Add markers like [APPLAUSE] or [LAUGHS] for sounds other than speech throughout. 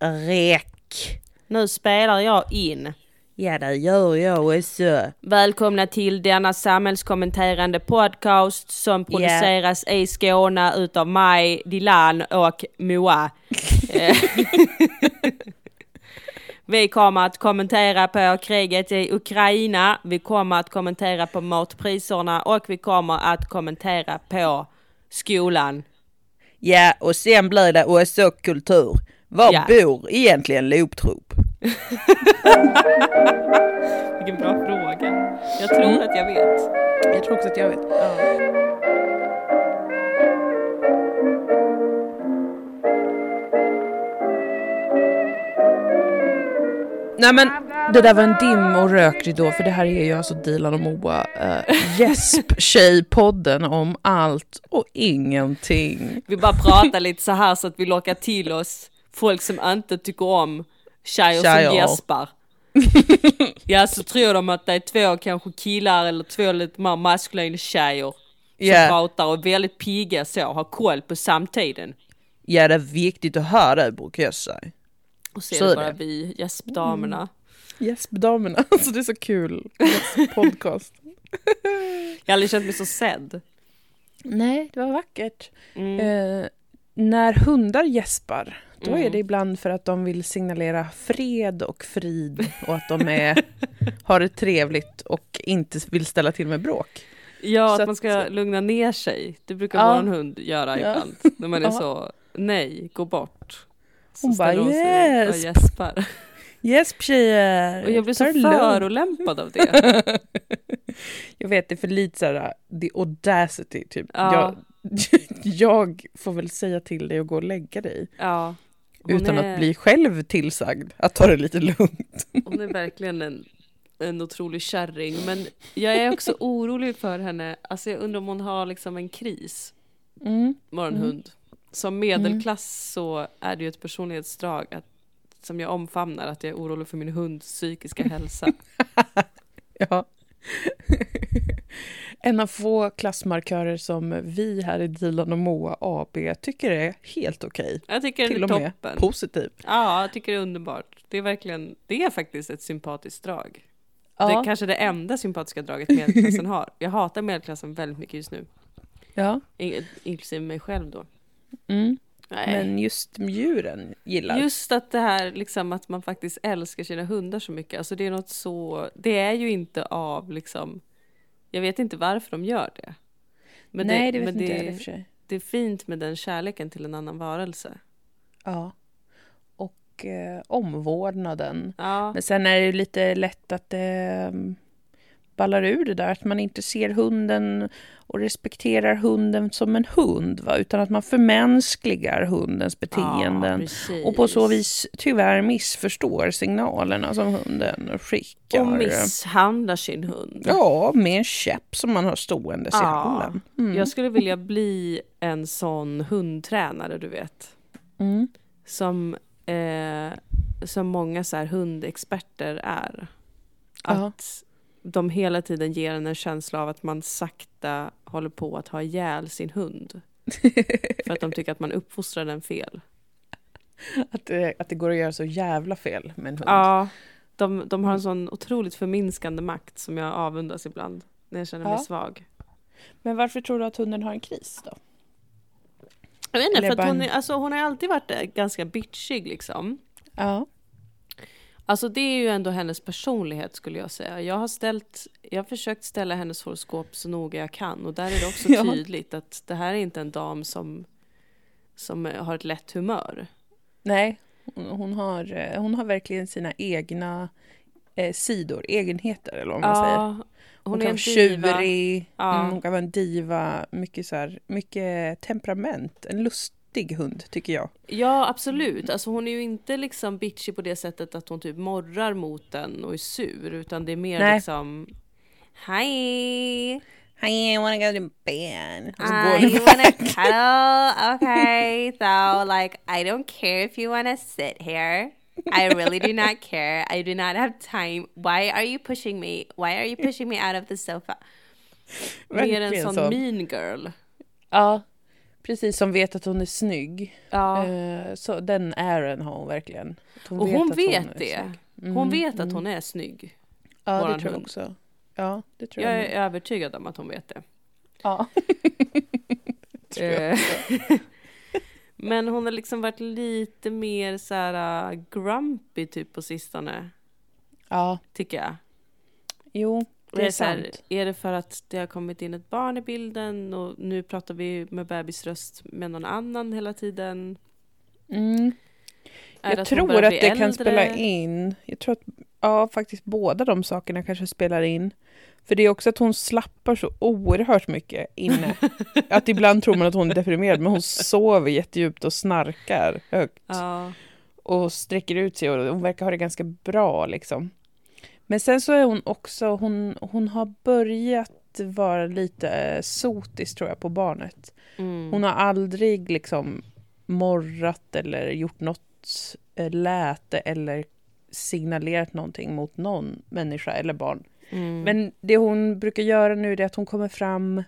räck. Nu spelar jag in. Ja, det gör jag också. Välkomna till denna samhällskommenterande podcast som produceras i Skåne utav mig, Dilan och Moa. [LAUGHS] Vi kommer att kommentera på kriget i Ukraina, vi kommer att kommentera på matpriserna och vi kommer att kommentera på skolan. Ja, och sen blir det också kultur. Var Ja. bor egentligen Looptroop? [LAUGHS] Vilken bra fråga. Jag tror att jag vet. Jag tror också att jag vet. Nej men det där var en dim och rökridå för det här är ju alltså Dilan och Moa uh, Gäsp-tjejpodden om allt och ingenting. Vi bara pratar lite så här så att vi lockar till oss folk som inte tycker om tjejer, Tjejer. som gäspar. [LAUGHS] ja, så tror de att det är två kanske killar eller två lite mer maskulina tjejer som Ja. pratar och är väldigt pigga så, har koll på samtiden. Ja det är viktigt att höra det brukar jag säga. Och så, Så är det bara det. Mm. vi gäspdamerna. Gäspdamerna, [LAUGHS] alltså det är så kul. Gäsp-podcast. [LAUGHS] Jag har aldrig känt mig så sedd. Nej, det var vackert. Mm. Eh, när hundar gäspar, då Mm. är det ibland för att de vill signalera fred och frid och att de är, har det trevligt och inte vill ställa till med bråk. Ja, Så att att- man ska lugna ner sig. Det brukar Ja. våran hund göra Ja. ibland. När man är så, nej, gå bort. Så Hon bara, hon sig och "Yes." gäspar. Tjejer! Och jag blir så förolämpad av det. [LAUGHS] Jag vet, det är för lite såhär, the audacity typ. Ja. Jag, [LAUGHS] jag får väl säga till dig att gå och lägga dig. Ja. Utan är, att bli själv tillsagd att ta det lite lugnt. Hon är verkligen en, en otrolig kärring. Men jag är också [LAUGHS] orolig för henne. Alltså jag undrar om hon har liksom en kris. Mm. Våran hund. Som medelklass så är det ju ett personlighetsdrag att, som jag omfamnar. Att jag är orolig för min hunds psykiska hälsa. [LAUGHS] Ja. [LAUGHS] En av få klassmarkörer som vi här i Dilan och Moa AB tycker är helt okej. Jag tycker Till det och är med toppen. positiv. Ja, jag tycker det är underbart. Det är verkligen, det är faktiskt ett sympatiskt drag. Det Ja. är kanske det enda sympatiska draget medelklassen har. Jag hatar medelklassen väldigt mycket just nu. ja. In- Inklusive mig själv då. Mm. Nej. Men just djuren gillar. Just att det här liksom att man faktiskt älskar sina hundar så mycket. Alltså det är något så, det är ju inte av liksom, jag vet inte varför de gör det. Men Nej, det vet men inte jag det, och för sig. det är fint med den kärleken till en annan varelse. Ja. Och eh, omvårdnaden. Ja, Men sen är det ju lite lätt att det um, ballar ur det där att man inte ser hunden och respekterar hunden som en hund, va? utan att man förmänskligar hundens beteenden. precis. och på så vis tyvärr missförstår signalerna som hunden skickar. Och misshandlar sin hund. Ja, med en käpp som man har ståendes i Ja. hallen. Mm. Jag skulle vilja bli en sån hundtränare, du vet. Mm. Som, eh, som många så här hundexperter är. Ja. Att de hela tiden ger en en känsla av att man sakta håller på att ha ihjäl sin hund. [LAUGHS] För att de tycker att man uppfostrar den fel. Att, det, att det går att göra så jävla fel med en hund. Ja, de, de har en sån otroligt förminskande makt som jag avundas ibland. När jag känner mig Ja. svag. Men varför tror du att hunden har en kris då? Jag vet inte, för hon, är, alltså, hon har alltid varit eh, ganska bitchig liksom. Ja. Alltså det är ju ändå hennes personlighet skulle jag säga. Jag har ställt, jag har försökt ställa hennes horoskop så noga jag kan och där är det [LAUGHS] också Ja. tydligt att det här är inte en dam som, som har ett lätt humör. Nej, hon, har, eh, hon har verkligen sina egna eh, sidor, egenheter eller vad man säger. hon, Hon, är kan en vara tjurig, Ja. mm, hon kan vara en diva, mycket, så här, mycket temperament. En lustig hund tycker jag. Ja, absolut. Alltså hon är ju inte liksom bitchig på det sättet att hon typ morrar mot den och är sur, utan det är mer Nej. liksom Hej! Hi, I wanna go to bed. Och så Uh, går you wanna cuddle? [LAUGHS] Okay, so like I don't care if you wanna sit here. I really do not care. I do not have time. Why are you pushing me? Why are you pushing me out of the sofa? Mer en sån så. mean girl. Ja, Precis, som vet att hon är snygg. Ja. Eh, så den äran har hon verkligen. Att och hon att vet är det. snygg. Hon Mm, vet att mm. hon är snygg. Ja, våran det tror jag hund. också. Ja, det tror Jag jag. är övertygad om att hon vet det. Ja. [LAUGHS] tror jag. Eh, Men hon har liksom varit lite mer så här uh, grumpy typ på sistone, ja, tycker jag. jo, det är så här. Är det för att det har kommit in ett barn i bilden och nu pratar vi med bebisröst med någon annan hela tiden? Mm. Är Jag att tror att det kan äldre? spela in. Jag tror att ja, faktiskt båda de sakerna kanske spelar in. För det är också att hon slappar så oerhört mycket inne. [LAUGHS] att ibland tror man att hon är deprimerad, men hon sover jättedjupt och snarkar högt. Ja. och sträcker ut sig och hon verkar ha det ganska bra liksom. Men sen så är hon också, hon, hon har börjat vara lite eh, sotis tror jag på barnet. Mm. Hon har aldrig liksom morrat eller gjort något eh, läte eller signalerat någonting mot någon människa eller barn. Mm. Men det hon brukar göra nu är att hon kommer fram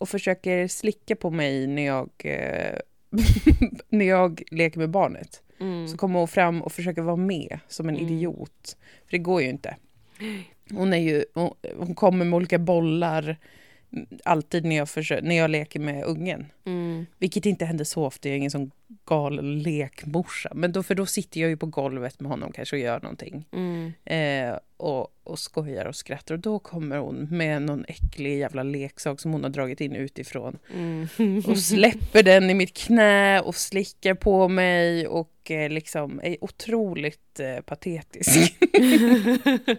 och försöker slicka på mig när jag, eh, [LAUGHS] när jag leker med barnet. Mm. Så kommer hon fram och försöker vara med som en Mm. idiot. För det går ju inte. [GASPS] Hon, är ju, hon, hon kommer med olika bollar alltid när jag, försöker, när jag leker med ungen. Mm. Vilket inte händer så ofta, jag är ingen sån galen lekmorsa. Men då, för då sitter jag ju på golvet med honom kanske och gör någonting. Mm. Eh, och, och skojar och skrattar. Och då kommer hon med någon äcklig jävla leksak som hon har dragit in utifrån. Mm. Och släpper den i mitt knä och slickar på mig och eh, liksom är otroligt eh, patetisk. [LAUGHS] [LAUGHS]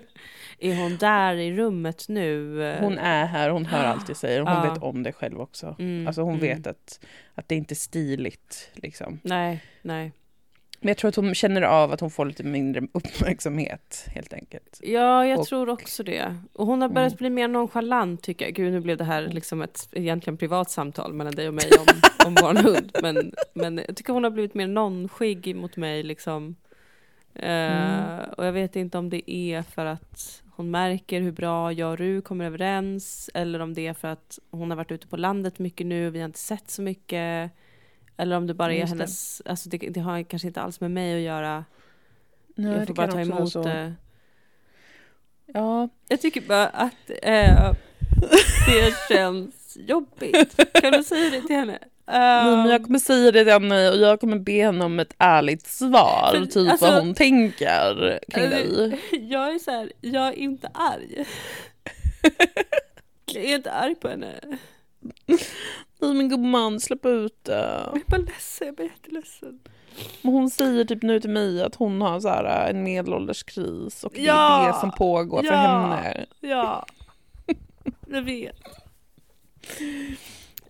är hon där i rummet nu? Hon är här, hon hör allt jag säger hon Ja. vet om det själv också. Mm, Alltså hon mm. vet att, att det inte är stiligt liksom. Nej, nej. Men jag tror att hon känner av att hon får lite mindre uppmärksamhet helt enkelt. Ja, jag Och- tror också det. Och hon har börjat Mm. bli mer nonchalant tycker jag. Gud, nu blev det här liksom ett egentligen privat samtal mellan dig och mig om, [LAUGHS] om vår hund. Men, men jag tycker hon har blivit mer nonskig mot mig liksom. Eh, Mm. Och jag vet inte om det är för att hon märker hur bra jag och Ru kommer överens. Eller om det är för att hon har varit ute på landet mycket nu och vi har inte sett så mycket. Eller om det bara är Just det. hennes, alltså det, det har kanske inte alls med mig att göra. Nej, jag det får bara ta emot så. det. Ja, Jag tycker bara att eh, [LAUGHS] det känns jobbigt. Kan du säga det till henne? Nej, men jag kommer säga det till henne och jag kommer be henne om ett ärligt svar, För, typ alltså- vad hon tänker kring dig. [LAUGHS] Jag är så här, jag är inte arg. [LAUGHS] Jag är inte arg på henne. Nej men gumman, släpp ut det. Jag är bara ledsen, jag blir jätteledsen. Men Hon säger typ nu till mig att hon har så här en medelålderskris och det Ja, är det som pågår för ja. henne. Ja, jag vet.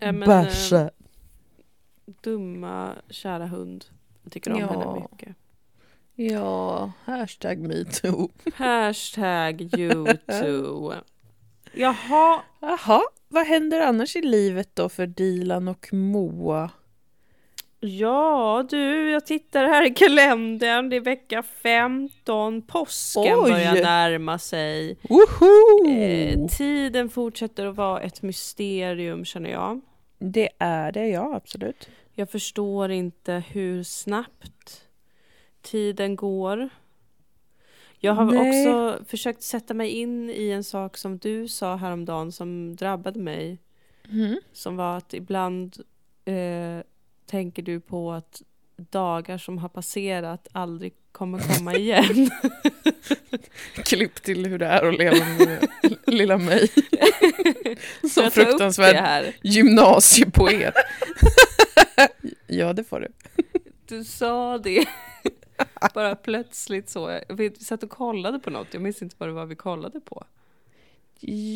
[LAUGHS] Men, eh, Bärse. Dumma, kära hund. Jag tycker om Ja. henne mycket. Ja, hashtag metoo. Hashtag youtube. [LAUGHS] Jaha, Jaha, vad händer annars i livet då för Dilan och Moa? Ja du, jag tittar här i kalendern. Det är vecka 15. Påsken Oj! börjar närma sig. Eh, tiden fortsätter att vara ett mysterium känner jag. Det är det, ja absolut. Jag förstår inte hur snabbt tiden går. Jag har Nej. också försökt sätta mig in i en sak som du sa häromdagen som drabbade mig. Mm. Som var att ibland eh, tänker du på att dagar som har passerat aldrig kommer komma igen. [LAUGHS] Klipp till hur det är att leva med lilla mig. [LAUGHS] Som det fruktansvärd gymnasiepoet. [LAUGHS] ja, det får du. Du sa det. Bara plötsligt så. Vi satt och kollade på något. Jag minns inte vad det var vi kollade på.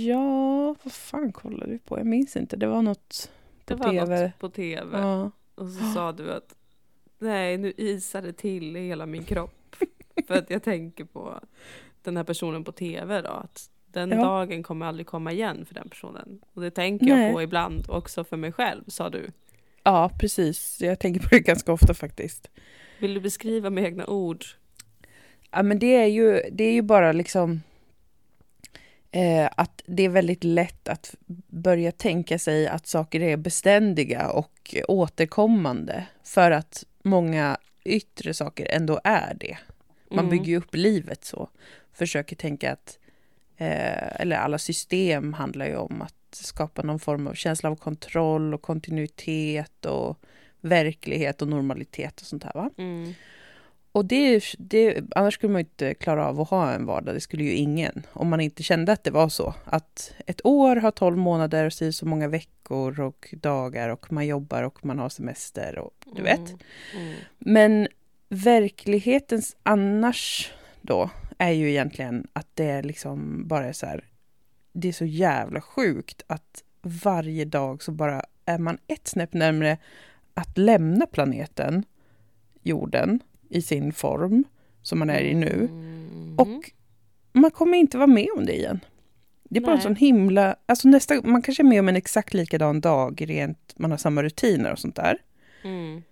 Ja, vad fan kollade vi på? Jag minns inte. Det var något Det på var tv. något på tv. Ja. Och så sa du att nej, nu isar det till i hela min kropp. [LAUGHS] För att jag tänker på den här personen på tv då. Att den Ja. dagen kommer aldrig komma igen för den personen. Och det tänker Nej. jag på ibland också för mig själv, sa du. ja, precis. Jag tänker på det ganska ofta faktiskt. Vill du beskriva med egna ord? Ja, men det är ju, det är ju bara liksom eh, att det är väldigt lätt att börja tänka sig att saker är beständiga och återkommande för att många yttre saker ändå är det. Man Mm. bygger ju upp livet så. Försöker tänka att, eh, eller alla system handlar ju om att skapa någon form av känsla av kontroll och kontinuitet och verklighet och normalitet och sånt här. Va? Mm. Och det, det, annars skulle man ju inte klara av att ha en vardag, det skulle ju ingen. Om man inte kände att det var så. Att ett år har 12 månader, och så är så många veckor och dagar och man jobbar och man har semester och du vet. Mm. Men verklighetens annars då är ju egentligen att det liksom bara är så här. Det är så jävla sjukt att varje dag så bara är man ett snäpp närmare att lämna planeten, jorden, i sin form som man är i nu. Mm. Och man kommer inte vara med om det igen. Det är bara en Nej. sån himla... Alltså nästa, man kanske är med om en exakt likadan dag, rent, man har samma rutiner och sånt där. Mm.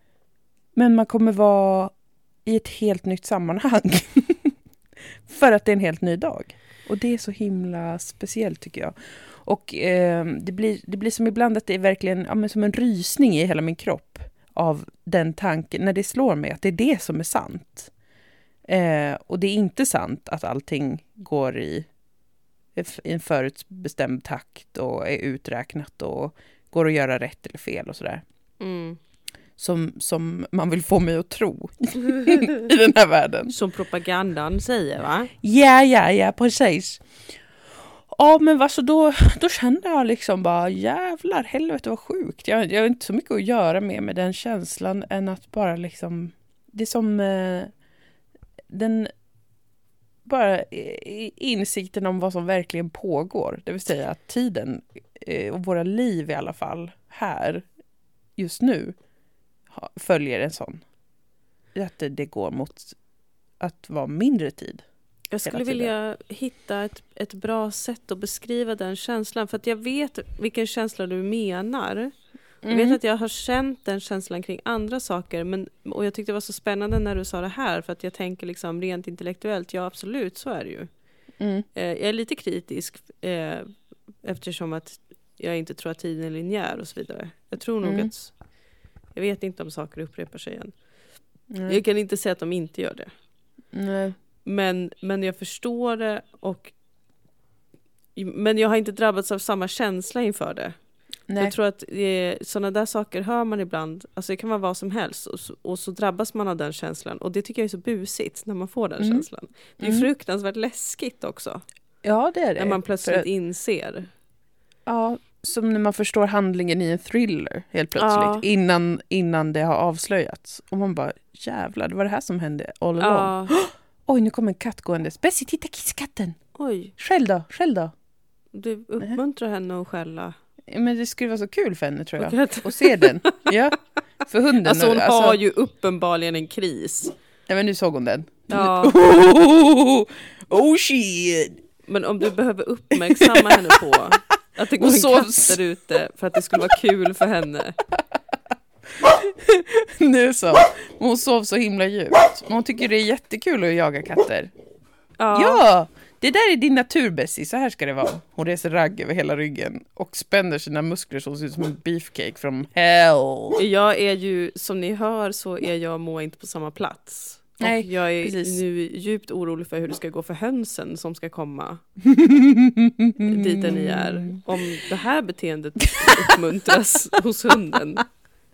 Men man kommer vara i ett helt nytt sammanhang. [LAUGHS] För att det är en helt ny dag. Och det är så himla speciellt tycker jag. Och eh, det, blir, det blir som ibland att det är verkligen ja, som en rysning i hela min kropp av den tanken, när det slår mig att det är det som är sant. Eh, och det är inte sant att allting går i, i en förutbestämd takt och är uträknat och går att göra rätt eller fel och sådär Mm. som, som man vill få mig att tro [LAUGHS] i den här världen. Som propagandan säger va? Ja, ja, ja, precis. Ja, men alltså då, då kände jag liksom bara jävlar, helvete vad sjukt. Jag, jag har inte så mycket att göra med, med den känslan än att bara liksom, det är som eh, den, bara eh, insikten om vad som verkligen pågår. Det vill säga att tiden eh, och våra liv i alla fall här, just nu, följer en sån. Att det, det går mot att vara mindre tid. Jag skulle vilja hitta ett, ett bra sätt att beskriva den känslan. För att jag vet vilken känsla du menar. Jag vet att jag har känt den känslan kring andra saker. Men, och jag tyckte det var så spännande när du sa det här. För att jag tänker liksom rent intellektuellt, ja absolut så är det ju. Mm. Eh, jag är lite kritisk eh, eftersom att jag inte tror att tiden är linjär och så vidare. Jag tror nog Mm. att, jag vet inte om saker upprepar sig igen. Jag kan inte säga att de inte gör det. Nej. Men, men jag förstår det och men jag har inte drabbats av samma känsla inför det. Nej. Jag tror att eh, sådana där saker hör man ibland, alltså det kan vara vad som helst och så, och så drabbas man av den känslan och det tycker jag är så busigt när man får den Mm. känslan. Det är Mm. fruktansvärt läskigt också, Ja, det är det. när man plötsligt För inser. Ja, som när man förstår handlingen i en thriller helt plötsligt. Ja. Innan, innan det har avslöjats. Och man bara, jävlar, det var det här som hände all along. Ja, Oj, nu kommer en katt gåendes. Bessie, titta kisskatten! oj, Skäll då, skäll då. du uppmuntrar henne att skälla. Men det skulle vara så kul för henne tror jag. Och att- Och se den. Ja, för hunden. Alltså hon nu, har ju uppenbarligen en kris. Nej men nu såg hon den. Ja. Oh, [LAUGHS] oh shit! Men om du behöver uppmärksamma henne på att det går Och en katt där ute för att det skulle vara kul för henne. [LAUGHS] Nu så. Hon sov så himla djupt. Hon tycker det är jättekul att jaga katter. Ja! Det där är din natur Bessie, så här ska det vara. Hon reser ragg över hela ryggen och spänner sina muskler så hon ser ut som en beefcake from hell. Jag är ju, som ni hör så är jag och Moa inte på samma plats. Nej, och jag är precis. nu djupt orolig för hur det ska gå för hönsen som ska komma [LAUGHS] dit där ni är. Om det här beteendet uppmuntras hos hunden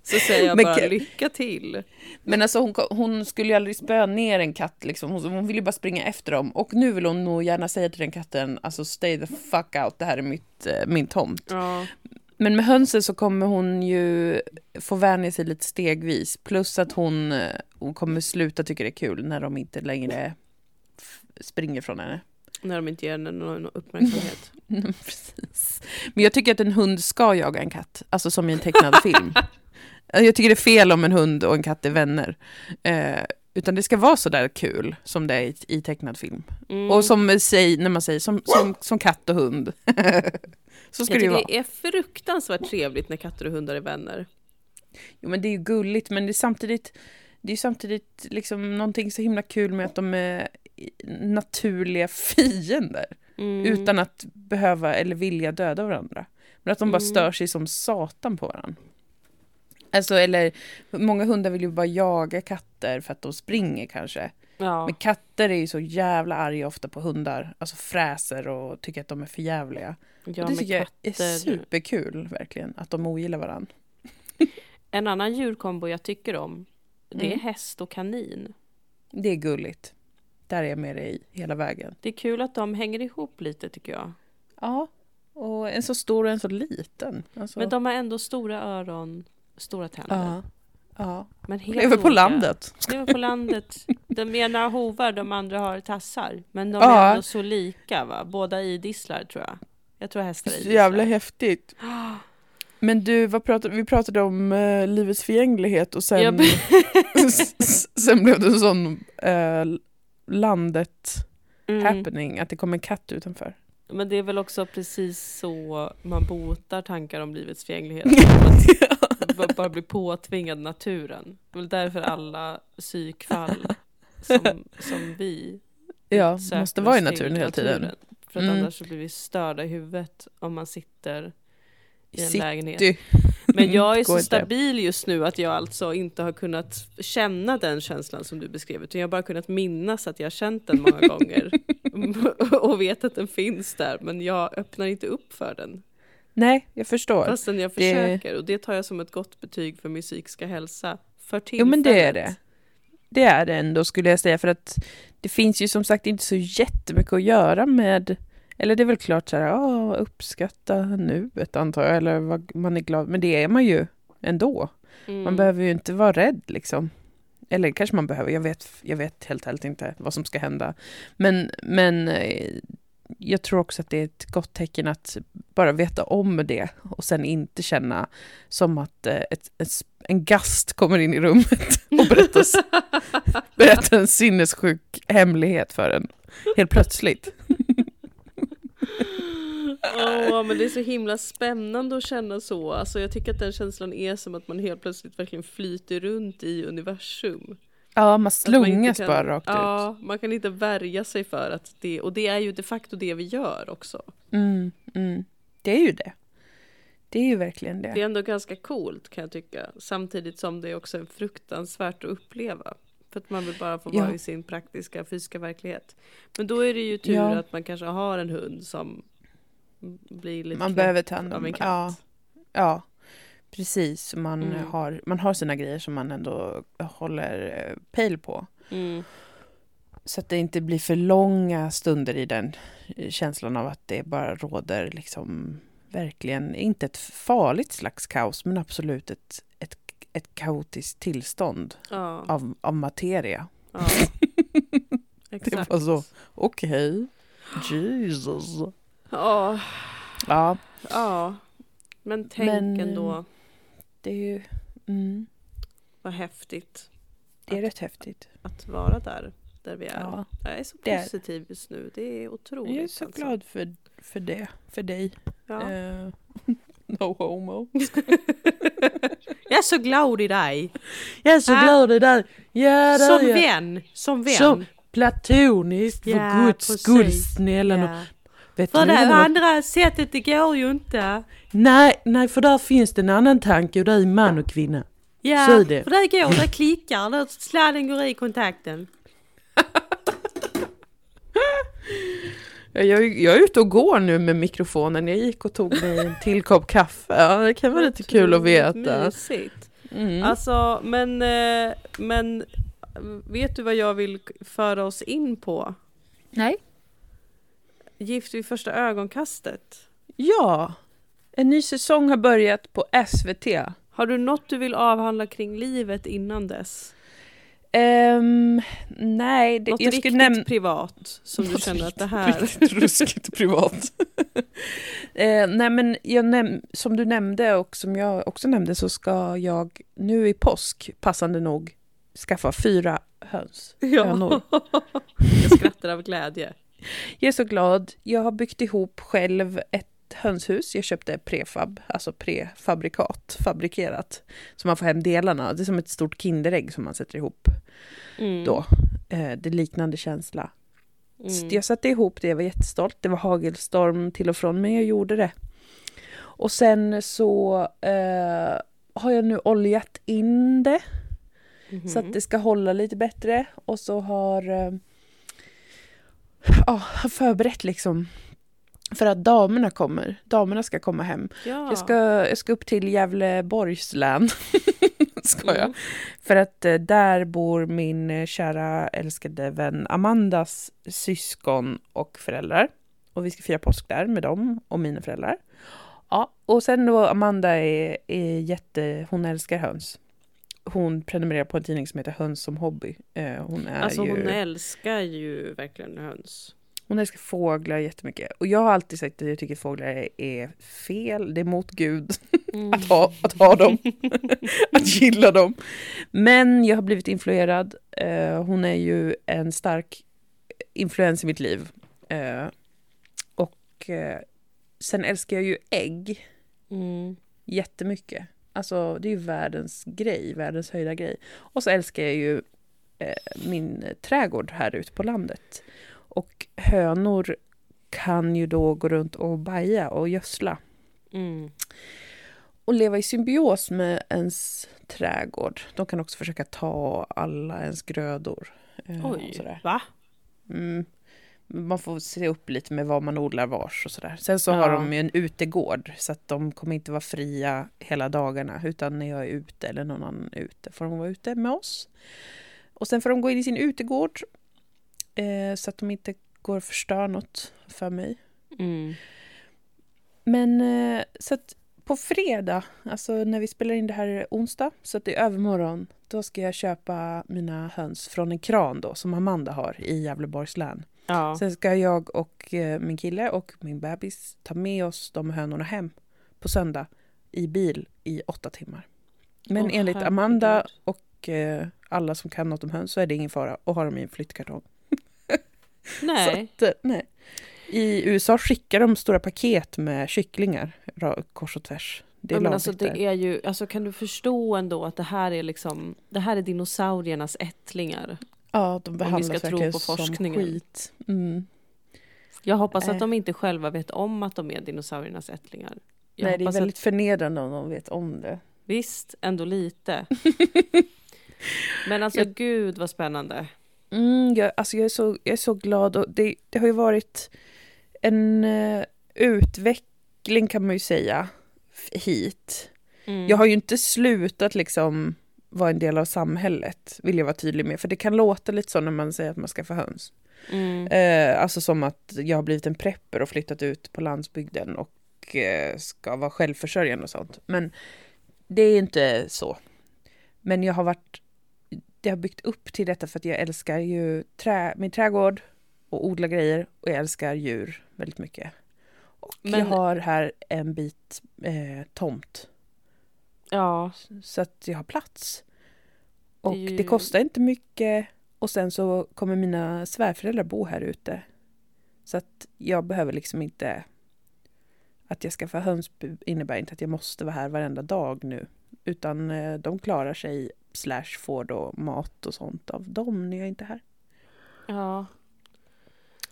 så säger jag Men bara ka- lycka till. Men alltså hon, hon skulle ju aldrig spöa ner en katt liksom. Hon, hon vill ju bara springa efter dem. Och nu vill hon nog gärna säga till den katten, alltså stay the fuck out, det här är mitt, eh, min tomt. Ja. Men med hönsen så kommer hon ju få vänja sig lite stegvis. Plus att hon, eh, hon kommer sluta tycka det är kul när de inte längre springer från henne. När de inte ger henne någon uppmärksamhet. [LAUGHS] Precis. Men jag tycker att en hund ska jaga en katt, alltså som i en tecknad film. [LAUGHS] Jag tycker det är fel om en hund och en katt är vänner. Eh, utan det ska vara så där kul som det är i, i tecknad film. Mm. Och som säg, när man säger som, som, som katt och hund. [LAUGHS] så ska jag det ju vara. det är fruktansvärt trevligt när katter och hundar är vänner. Jo men det är ju gulligt men det är samtidigt det är samtidigt liksom någonting så himla kul med att de är naturliga [LAUGHS] fiender. Mm. Utan att behöva eller vilja döda varandra. Men att de bara Mm. stör sig som satan på varandra. Alltså, eller många hundar vill ju bara jaga katter för att de springer kanske. Ja. Men katter är ju så jävla arga ofta på hundar. Alltså fräser och tycker att de är för jävliga. ja, och det tycker jag är katter- superkul verkligen. Att de ogillar varandra. En annan djurkombo jag tycker om, det är Mm. häst och kanin. Det är gulligt. Där är jag med dig hela vägen. Det är kul att de hänger ihop lite tycker jag. Ja, och en så stor och en så liten. Alltså, Men de har ändå stora öron, stora tänder. ja, ja. Men helt Lever på olika. landet. Lever på landet. De ena har hovar, de andra har tassar. Men de Ja. är ändå så lika va? Båda idisslar tror jag. Jag tror hästar är idisslar. jävla häftigt. [GASPS] Men du, pratade, vi pratade om eh, livets förgänglighet och sen, men- [LAUGHS] sen blev det en sån eh, landet Mm. happening, att det kom en katt utanför. Men det är väl också precis så man botar tankar om livets förgänglighet. [LAUGHS] Att bara- bli påtvingad naturen. Det är väl därför alla psykfall som, som vi ja, måste vara i naturen hela tiden. naturen. För att Mm. annars så blir vi störda i huvudet om man sitter i en City. lägenhet. [LAUGHS] Men jag är så stabil just nu att jag alltså inte har kunnat känna den känslan som du beskrev. Utan jag har bara kunnat minnas att jag har känt den många gånger. [LAUGHS] [LAUGHS] och vet att den finns där. Men jag öppnar inte upp för den. Nej, jag förstår. Fastän jag Det- försöker. Och det tar jag som ett gott betyg för min psykiska hälsa. För Jo tillfället. men det är det. Det är det ändå skulle jag säga för att det finns ju som sagt inte så jättemycket att göra med eller det är väl klart så här, ja, uppskatta nuet antar jag, eller vad man är glad, men det är man ju ändå. Mm. Man behöver ju inte vara rädd liksom. Eller kanske man behöver, jag vet, jag vet helt ärligt inte vad som ska hända. Men, men eh, jag tror också att det är ett gott tecken att bara veta om det och sen inte känna som att eh, ett, ett, en gast kommer in i rummet och berättar, [LAUGHS] berättar en sinnessjuk hemlighet för en. Helt plötsligt. Åh, men det är så himla spännande att känna så. Alltså, jag tycker att den känslan är som att man helt plötsligt verkligen flyter runt i universum. Ja, man man slungas inte kan- bara rakt ut. Ja, man kan inte värja sig för att det, och det är ju de facto det vi gör också. Mm, mm. Det är ju det. Det är ju verkligen det. Det är ändå ganska coolt kan jag tycka. Samtidigt som det också är fruktansvärt att uppleva. För att man vill bara få vara Ja. i sin praktiska fysiska verklighet. Men då är det ju tur Ja. att man kanske har en hund som blir lite Man behöver ta hand av om en katt. Ja, ja, precis. Man, Mm. har, man har sina grejer som man ändå håller eh, pejl på. Mm. Så att det inte blir för långa stunder i den eh, känslan av att det bara råder liksom verkligen, inte ett farligt slags kaos, men absolut ett, ett, ett kaotiskt tillstånd Ja, av, av materia. ja. [LAUGHS] Det var så, okej, Jesus. Ja, Ja, ja. Men tänk Men, ändå det är ju, mm, vad häftigt det är rätt häftigt. att vara där, där vi är. Ja. Jag är så det är- positiv just nu. Det är otroligt. Jag är så alltså. glad för, för det, för dig. Ja. Eh, [LAUGHS] no homo. Jag är så glad i dig. Jag är så Ah. glad i dig. Ja, Som jag. vän. Som vän. Som platoniskt, för Ja, guds skull snälla. Ja. Vet För det andra sättet det går ju inte. Nej, nej, för där finns det en annan tanke och det är man och kvinna. Ja, Så är det. för det går, det klickar, där sladden går i kontakten. Jag, jag är ute och går nu med mikrofonen. Jag gick och tog mig en till kopp kaffe. Ja, det kan vara lite kul att veta. Mysigt. Mm. Alltså, men, eh, men vet du vad jag vill föra oss in på? Nej. Gift vid första ögonkastet. Ja, en ny säsong har börjat på SVT. Har du något du vill avhandla kring livet innan dess? Ehm, nej, det, Något jag riktigt skulle nämna... privat som du känner att det här... Riktigt ruskigt privat. [LAUGHS] eh, nej men jag som du nämnde och som jag också nämnde så ska jag nu i påsk, passande nog, skaffa fyra höns. hönor. jag skrattar av glädje. Jag är så glad. Jag har byggt ihop själv ett hönshus. Jag köpte prefab, alltså prefabrikat, fabrikerat. Så man får hem delarna. Det är som ett stort Kinderägg som man sätter ihop Mm. då. Eh, det är liknande känsla. Mm. Jag satte ihop det, jag var jättestolt. Det var hagelstorm till och från, men jag gjorde det. Och sen så eh, har jag nu oljat in det Mhm. så att det ska hålla lite bättre. Och så har eh, ja, förberett liksom för att damerna kommer. Damerna ska komma hem. ja. Jag, ska, jag ska upp till Gävleborgs län. [LAUGHS] ska jag. Mm. För att eh, där bor min eh, kära älskade vän Amandas syskon och föräldrar. Och vi ska fira påsk där med dem och mina föräldrar. Ja, och sen då Amanda är, är jätte, hon älskar höns. Hon prenumererar på en tidning som heter Höns som hobby. Eh, Hon, är Alltså ju, hon älskar ju verkligen höns. Hon älskar fåglar jättemycket. Och jag har alltid sagt att jag tycker fåglar är, fel. Det är mot Gud Mm. att ha, att ha dem, [LAUGHS] att gilla dem. Men jag har blivit influerad. Eh, hon är ju en stark influens i mitt liv. Eh, och eh, sen älskar jag ju ägg Mm. jättemycket. Alltså det är ju världens grej, världens höjda grej. Och så älskar jag ju min trädgård här ute på landet. Och hönor kan ju då gå runt och baja och gödsla. Mm. och leva i symbios med ens trädgård. De kan också försöka ta alla ens grödor. eh, Oj, sådär. va? Mm. Man får se upp lite med vad man odlar vars och sådär. Sen så har Ja. de ju en utegård så att de kommer inte vara fria hela dagarna utan när jag är ute eller någon annan är ute får de vara ute med oss. Och sen får de gå in i sin utegård eh, så att de inte går och förstör något för mig. Mm. Men eh, så att på fredag, alltså när vi spelar in det här är onsdag, så att det är övermorgon, då ska jag köpa mina höns från en kran då, som Amanda har i Gävleborgs län. Ja. Sen ska jag och eh, min kille och min bebis ta med oss de hönorna hem på söndag i bil i åtta timmar. Men Åh, enligt herregud. Amanda och eh, alla som kan något om höns så är det ingen fara att ha dem i en flyttkartong. Nej. Att, eh, nej. I USA skickar de stora paket med kycklingar kors och tvärs. Det är Ja, men alltså, där. det är ju, alltså kan du förstå ändå att det här är liksom, det här är dinosauriernas ättlingar. Ja, de behandlas tro verkligen på som forskningen. skit. Mm. Jag hoppas Äh. att de inte själva vet om att de är dinosauriernas ättlingar. Jag Nej, det är väldigt att, förnedrande om de vet om det. visst, ändå lite. [LAUGHS] Men alltså Jag- gud vad spännande. Mm, jag, alltså jag, är så, jag är så glad. Och det, det har ju varit en eh, utveckling kan man ju säga hit. Mm. Jag har ju inte slutat liksom vara en del av samhället, vill jag vara tydlig med. För det kan låta lite så när man säger att man ska få höns. mm. Eh, alltså som att jag har blivit en prepper och flyttat ut på landsbygden och eh, ska vara självförsörjande och sånt. Men det är inte så. Men jag har varit, det har byggt upp till detta för att jag älskar ju trä, min trädgård och odla grejer och jag älskar djur väldigt mycket. Och jag Men- har här en bit eh, tomt Ja, så att jag har plats. Och det, ju- kostar inte mycket. Och sen så kommer mina svärföräldrar bo här ute. Så att jag behöver liksom inte... Att jag ska få höns innebär inte att jag måste vara här varenda dag nu. Utan eh, de klarar sig slash får då mat och sånt av dem när jag inte är här. ja.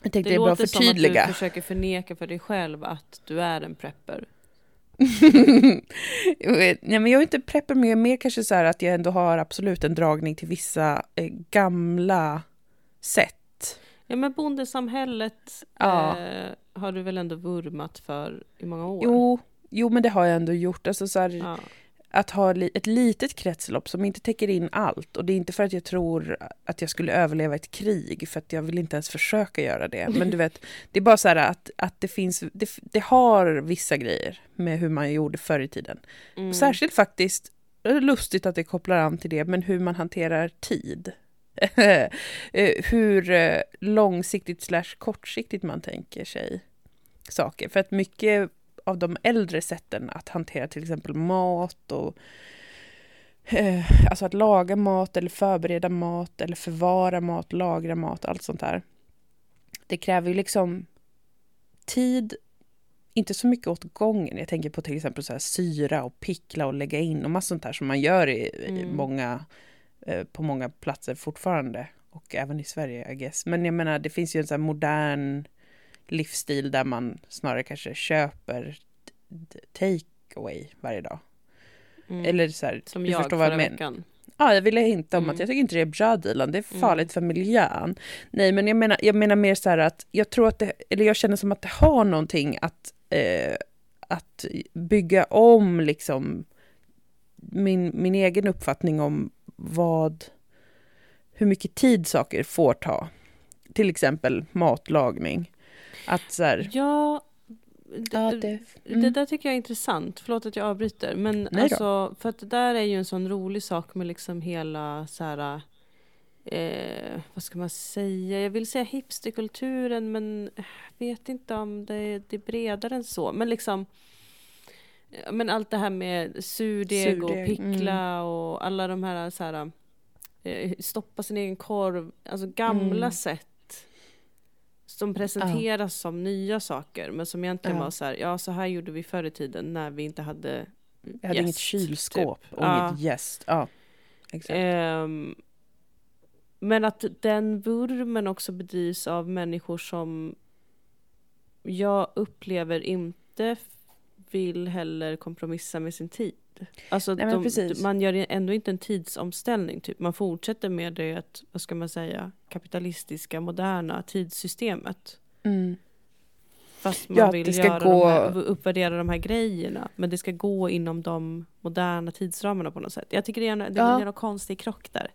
Jag tänkte Det, det, är bra låter att som att förtydliga. du försöker förneka för dig själv att du är en prepper. [LAUGHS] Nej, men jag är inte prepper, men jag är mer kanske så här att jag ändå har absolut en dragning till vissa eh, gamla sätt. Ja men bondesamhället Ja. eh, har du väl ändå vurmat för i många år? Jo, jo, men det har jag ändå gjort. Alltså så här, Ja. Att ha ett litet kretslopp som inte täcker in allt. Och det är inte för att jag tror att jag skulle överleva ett krig, för att jag vill inte ens försöka göra det. Men du vet, det är bara så här att, att det finns, det, det har vissa grejer med hur man gjorde förr i tiden. Mm. Och särskilt faktiskt, det är lustigt att det kopplar an till det, men hur man hanterar tid. [LAUGHS] Eh, hur eh, långsiktigt slash kortsiktigt man tänker sig saker. För att mycket av de äldre sätten att hantera till exempel mat och eh, alltså att laga mat eller förbereda mat eller förvara mat, lagra mat, allt sånt här. Det kräver ju liksom tid, inte så mycket åt gången. Jag tänker på till exempel så här syra och pickla och lägga in och massa sånt här som man gör i, i Mm. många, eh, på många platser fortfarande. och även i Sverige, I guess. Men jag menar, det finns ju en sån här modern livsstil där man snarare kanske köper take away varje dag. Mm. Eller så här, Som jag förra jag veckan. Ja, jag ville hinta om Mm. att jag tycker inte det är bra Dilan, det är Mm. farligt för miljön. Nej, men jag menar, jag menar mer så här att jag tror att det, eller jag känner som att det har någonting att, eh, att bygga om liksom min, min egen uppfattning om vad, hur mycket tid saker får ta. Till exempel matlagning. Att så här, Ja, d- ja, det, Det mm, där tycker jag är intressant. Förlåt att jag avbryter. Men alltså, för att det där är ju en sån rolig sak med liksom hela så här, eh, vad ska man säga? Jag vill säga hipsterkulturen, men jag vet inte om det, det är bredare än så. Men liksom, men allt det här med surdeg, och Surdeg, pickla och alla de här, så här eh, stoppa sin egen korv, alltså gamla Mm. sätt som presenteras som nya saker men som egentligen Ja. var så här, ja så här gjorde vi förr i tiden när vi inte hade jag hade inget jäst, kylskåp typ. och inget jäst. Ja, exakt. Ehm, men att den vurmen också bedrivs av människor som jag upplever inte vill heller kompromissa med sin tid. Alltså Nej, de, man gör ändå inte en tidsomställning. Typ. Man fortsätter med det, vad ska man säga, kapitalistiska, moderna tidssystemet. Mm. Fast man Ja, vill göra gå- de här, uppvärdera de här grejerna. Men det ska gå inom de moderna tidsramarna på något sätt. Jag tycker det är en, det Ja. är någon konstig krock där.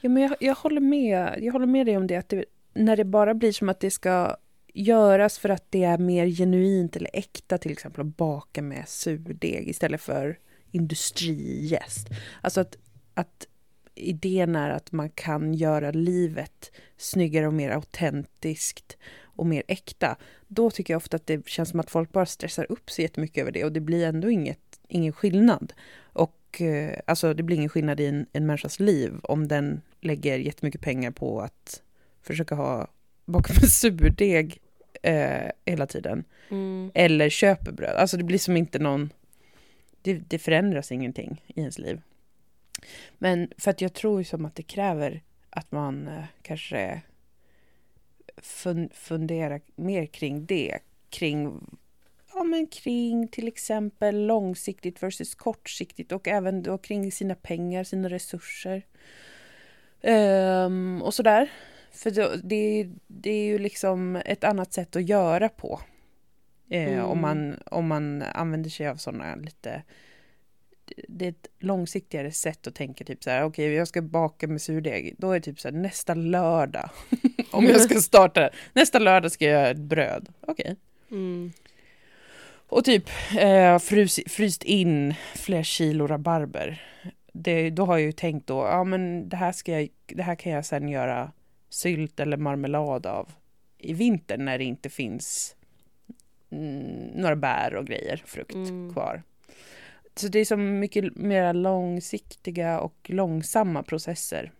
Ja, men jag, jag, håller med. jag håller med dig om det, att det, när det bara blir som att det ska göras för att det är mer genuint eller äkta, till exempel att baka med surdeg istället för industrijäst. Alltså att, att idén är att man kan göra livet snyggare och mer autentiskt och mer äkta. Då tycker jag ofta att det känns som att folk bara stressar upp sig jättemycket över det och det blir ändå inget, ingen skillnad. Och eh, alltså det blir ingen skillnad i en, en människas liv om den lägger jättemycket pengar på att försöka ha baka med surdeg eh, hela tiden. Mm. Eller köper bröd. Alltså det blir som inte någon... Det, det förändras ingenting i ens liv. Men för att jag tror ju som att det kräver att man eh, kanske fun, funderar mer kring det. Kring, ja, men kring till exempel långsiktigt versus kortsiktigt och även då kring sina pengar, sina resurser. Um, och sådär. För det, det är ju liksom ett annat sätt att göra på. Eh, Mm. om, man, om man använder sig av sådana lite... Det är ett långsiktigare sätt att tänka typ så här, okej jag ska baka med surdeg. Då är det typ så här nästa lördag. [LAUGHS] om jag ska starta, nästa lördag ska jag göra ett bröd. Okej. Mm. Och typ eh, frys, fryst in fler kilo rabarber. Det, då har jag ju tänkt då, ja men det här, ska jag, det här kan jag sen göra sylt eller marmelad av i vinter när det inte finns mm, några bär och grejer, frukt Mm. kvar. Så det är så mycket mer långsiktiga och långsamma processer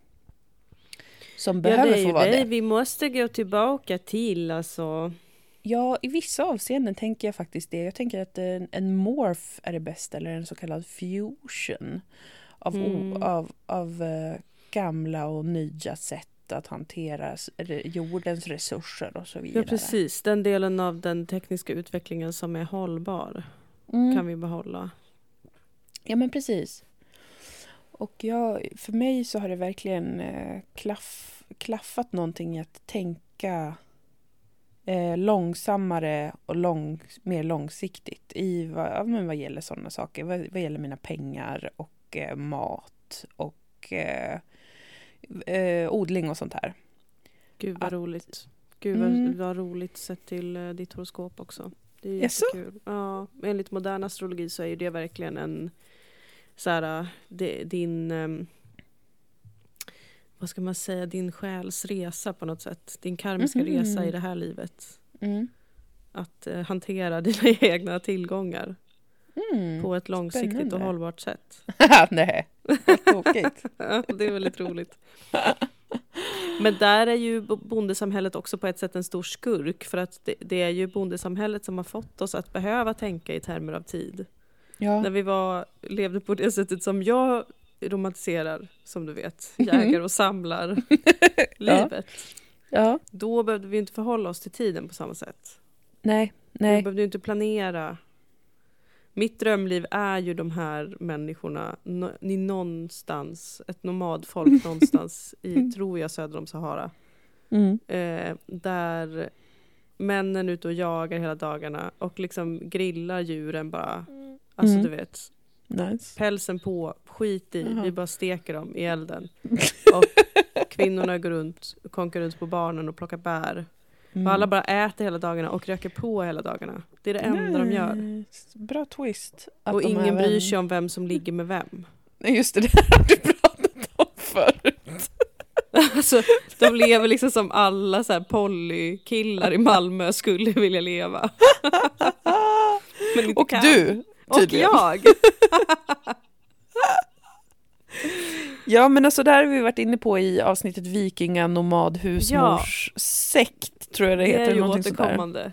som behöver ja, det är få vara det det. vi måste gå tillbaka till alltså. Ja, i vissa avseenden tänker jag faktiskt det. Jag tänker att en, en morph är det bästa, eller en så kallad fusion av, o- Mm. av, av eh, gamla och nya sätt att hantera jordens resurser och så vidare. Ja precis, den delen av den tekniska utvecklingen som är hållbar Mm. kan vi behålla. Ja, men precis. Och jag, för mig så har det verkligen eh, klaff, klaffat någonting i att tänka eh, långsammare och lång, mer långsiktigt i vad, ja, men vad gäller sådana saker. Vad, vad gäller mina pengar och eh, mat och eh, eh, odling och sånt här. Gud vad Att- roligt. Gud vad, Mm. vad roligt sett till eh, ditt horoskop också. Det är jättekul. Ja, enligt modern astrologi så är ju det verkligen en så här, eh, det, din ehm, vad ska man säga, din själs resa på något sätt. Din karmiska Mhm. resa i det här livet. Mm. Att eh, hantera [LAUGHS] dina egna tillgångar Mm. på ett långsiktigt och spännande. hållbart sätt. [LAUGHS] Nej, vad tokigt. [LAUGHS] Ja, det är väldigt roligt. Men där är ju bo- bondesamhället också på ett sätt en stor skurk för att det, det är ju bondesamhället som har fått oss att behöva tänka i termer av tid. Ja. När vi var, levde på det sättet som jag romantiserar, som du vet, jägar och samlar [LAUGHS] livet. Ja, Då behövde vi inte förhålla oss till tiden på samma sätt. nej, Vi nej. behövde ju inte planera. Mitt drömliv är ju de här människorna no, någonstans, ett nomadfolk [LAUGHS] någonstans i, tror jag, söder om Sahara. Mm. Eh, där männen ute och jagar hela dagarna och liksom grillar djuren bara. Alltså Mm. du vet, Nice. pälsen på, skit i, Jaha. vi bara steker dem i elden. [LAUGHS] Och kvinnorna går runt, konkar runt på barnen och plockar bär. Mm. Och alla bara äter hela dagarna och röker på hela dagarna. Det är det enda de gör. Bra twist. Och ingen även- bryr sig om vem som ligger med vem. Nej, Just det, [LAUGHS] det här har du pratat om förut. [LAUGHS] Alltså, de lever liksom som alla så här polykillar i Malmö skulle vilja leva. Och kan. du, Och tydligen. jag! [LAUGHS] Ja, men alltså där har vi varit inne på i avsnittet Vikinga nomad husmors sekt, tror jag det Det heter. är ju återkommande.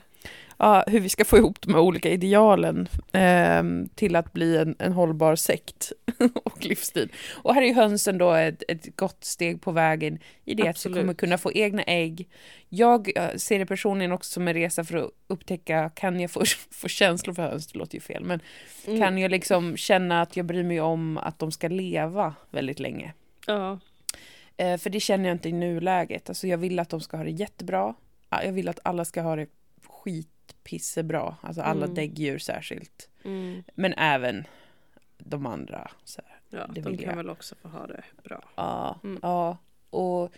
Ja, hur vi ska få ihop de här olika idealen ehm, till att bli en, en hållbar sekt [LAUGHS] och livsstil. Och här är ju hönsen då ett, ett gott steg på vägen i det att vi Absolut. kommer kunna få egna ägg. Jag eh, ser det personligen också som en resa för att upptäcka, kan jag få, [LAUGHS] få känslor för höns? Det låter ju fel, men Mm. kan jag liksom känna att jag bryr mig om att de ska leva väldigt länge? Ja. Eh, för det känner jag inte i nuläget. Alltså jag vill att de ska ha det jättebra. Ja, Jag vill att alla ska ha det skitpissebra. Alltså alla Mm. däggdjur särskilt. Mm. Men även de andra. Så här. ja de kan jag. väl också få ha det bra. Ja, Mm. ja. Och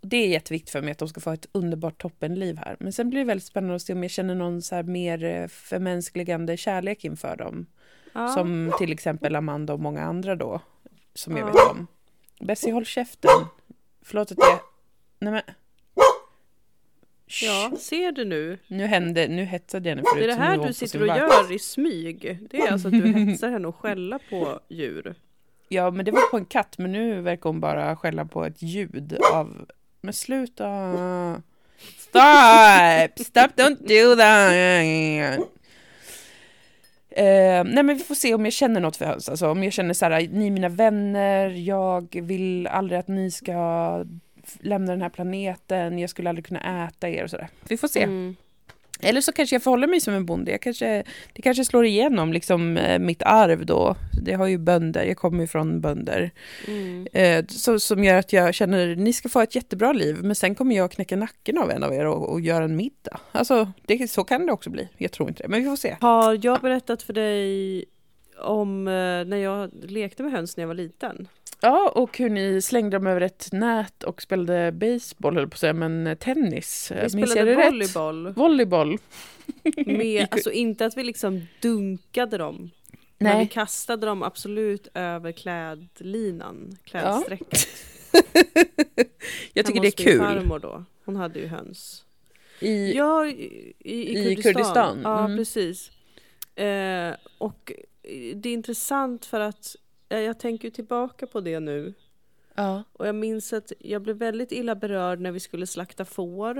det är jätteviktigt för mig att de ska få ett underbart toppenliv här. Men sen blir det väldigt spännande att se om jag känner någon så här mer eh, förmänskligande kärlek inför dem. Ja. Som till exempel Amanda och många andra då. Som jag Ja. vet om. Bessie, håll käften. Förlåt att jag... Nej men... ja, ser du nu? Nu hände, nu hetsade jag henne förut. Det är det här du sitter och vakt. gör i smyg. Det är alltså att du hetsar henne och skälla på djur. Ja, men det var på en katt, men nu verkar hon bara skälla på ett ljud av... Men sluta! Stop! Stop, don't do that! Eh, nej men vi får se om jag känner något för höns. Alltså, om jag känner så här, ni är mina vänner, jag vill aldrig att ni ska lämna den här planeten, jag skulle aldrig kunna äta er och sådär. Vi får se. Mm. Eller så kanske jag förhåller mig som en bonde. Jag kanske, det kanske slår igenom liksom, eh, mitt arv då. Det har ju bönder, jag kommer ju från bönder. Mm. Eh, så, som gör att jag känner ni ska få ett jättebra liv, men sen kommer jag knäcka nacken av en av er och, och göra en middag. Alltså, det, så kan det också bli. Jag tror inte det, men vi får se. Har jag berättat för dig om eh, när jag lekte med höns när jag var liten? Ja, och hur ni slängde dem över ett nät och spelade baseball, höll på att säga, men eh, tennis. Vi spelade det rätt? volleyboll. Volleyboll. [LAUGHS] Med, [LAUGHS] alltså inte att vi liksom dunkade dem. Men vi Nej. kastade dem absolut över klädlinan, klädsträcket. [LAUGHS] jag tycker det är kul. farmor då. Hon hade ju höns. I, Ja, i, i, i Kurdistan. Kurdistan, Ja, mm. precis. Eh, och det är intressant för att jag tänker tillbaka på det nu. ja. Och jag minns att jag blev väldigt illa berörd när vi skulle slakta får.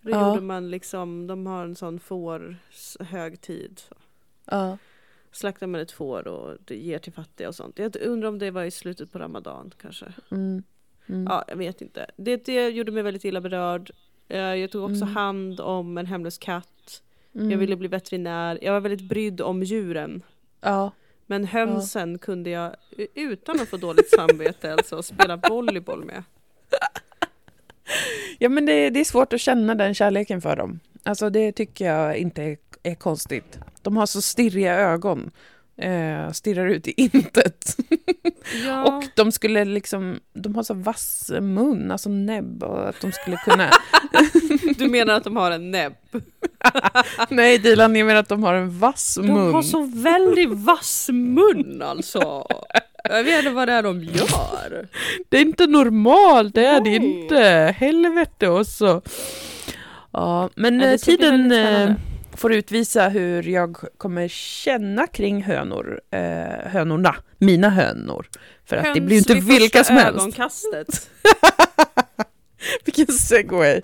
Det Ja. gjorde man liksom, de har en sån fårhögtid. Ja. Slaktar man ett får och det ger till fattiga och sånt. Jag undrar om det var i slutet på ramadan kanske. Mm. Mm. Ja, jag vet inte. Det, det gjorde mig väldigt illa berörd. Eh, Jag tog också Mm. hand om en hemlös katt. Mm. Jag ville bli veterinär. Jag var väldigt brydd om djuren. Ja. Men hönsen kunde jag utan att få dåligt samvete alltså spela volleyboll med. [LAUGHS] Ja, men det, det är svårt att känna den kärleken för dem. Alltså det tycker jag inte är, är konstigt. De har så stirriga ögon. Eh, stirrar ut i intet. [LAUGHS] Ja, Och de skulle liksom, de har så vass mun, alltså näbb och att de skulle kunna... [LAUGHS] du menar att de har en näbb? [LAUGHS] Nej Dilan, jag menar att de har en vass De mun. har så väldigt vass mun alltså. Jag vet inte vad det är de gör. Det är inte normalt, det är det Nej. inte. Helvete också. Ja, men det eh, tiden. Får utvisa hur jag kommer känna kring hönor. Eh, hönorna, mina hönor. För att det blir ju inte Höns vilka som helst. ögonkastet. [LAUGHS] Vilken segway.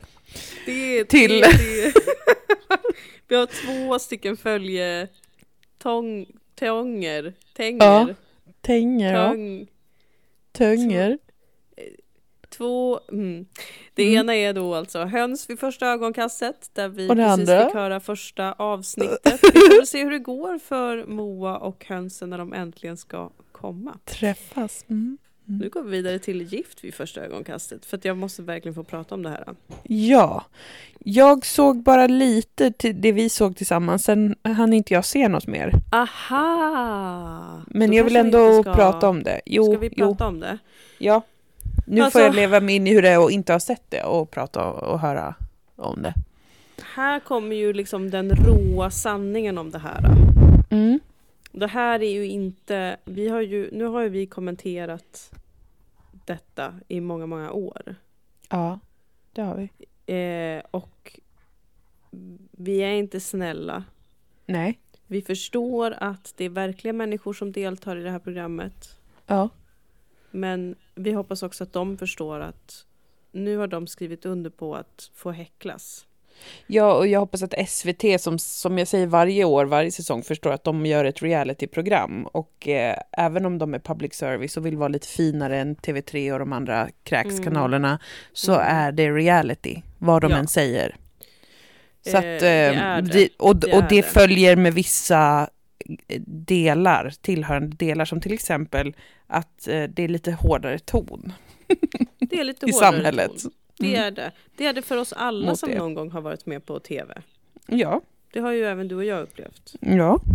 Det är Till- Det, det. [LAUGHS] Vi har två stycken följe... Tång, tånger, tänger, Ja, Tänger, tång, Tungor. Två, mm. Det Mm. ena är då alltså höns vid första ögonkastet där vi precis andra? fick höra första avsnittet. Vi får se hur det går för Moa och hönsen när de äntligen ska komma. Träffas. Mm. Nu går vi vidare till gift vid första ögonkastet för att jag måste verkligen få prata om det här. Ja, jag såg bara lite till det vi såg tillsammans, sen hann inte jag se något mer. Aha! Men Då jag vill vi ändå inte ska- prata om det. Jo, Ska vi jo, prata om det? ja. Nu Alltså- får jag leva mig in i hur det är att inte ha sett det och prata och, och höra om det. Här kommer ju liksom den råa sanningen om det här. Mm. Det här är ju inte, vi har ju, nu har ju vi kommenterat detta i många, många år. Ja, det har vi. Eh, och vi är inte snälla. Nej. Vi förstår att det är verkliga människor som deltar i det här programmet. Ja. Men vi hoppas också att de förstår att nu har de skrivit under på att få häcklas. Ja, och jag hoppas att SVT, som, som jag säger varje år, varje säsong, förstår att de gör ett realityprogram. Och eh, även om de är public service och vill vara lite finare än TV3 och de andra kräkskanalerna, så Mm. är det reality, vad de Ja. än säger. Så Eh, att, eh, det. det, och, Det och det det. följer med vissa delar, tillhörande delar, som till exempel att eh, det är lite hårdare ton Det är lite [LAUGHS] i hårdare samhället. ton. Det Mm. är det. Det är det för oss alla Mot som det. någon gång har varit med på TV. Ja, Det har ju även du och jag upplevt. ja. [LAUGHS]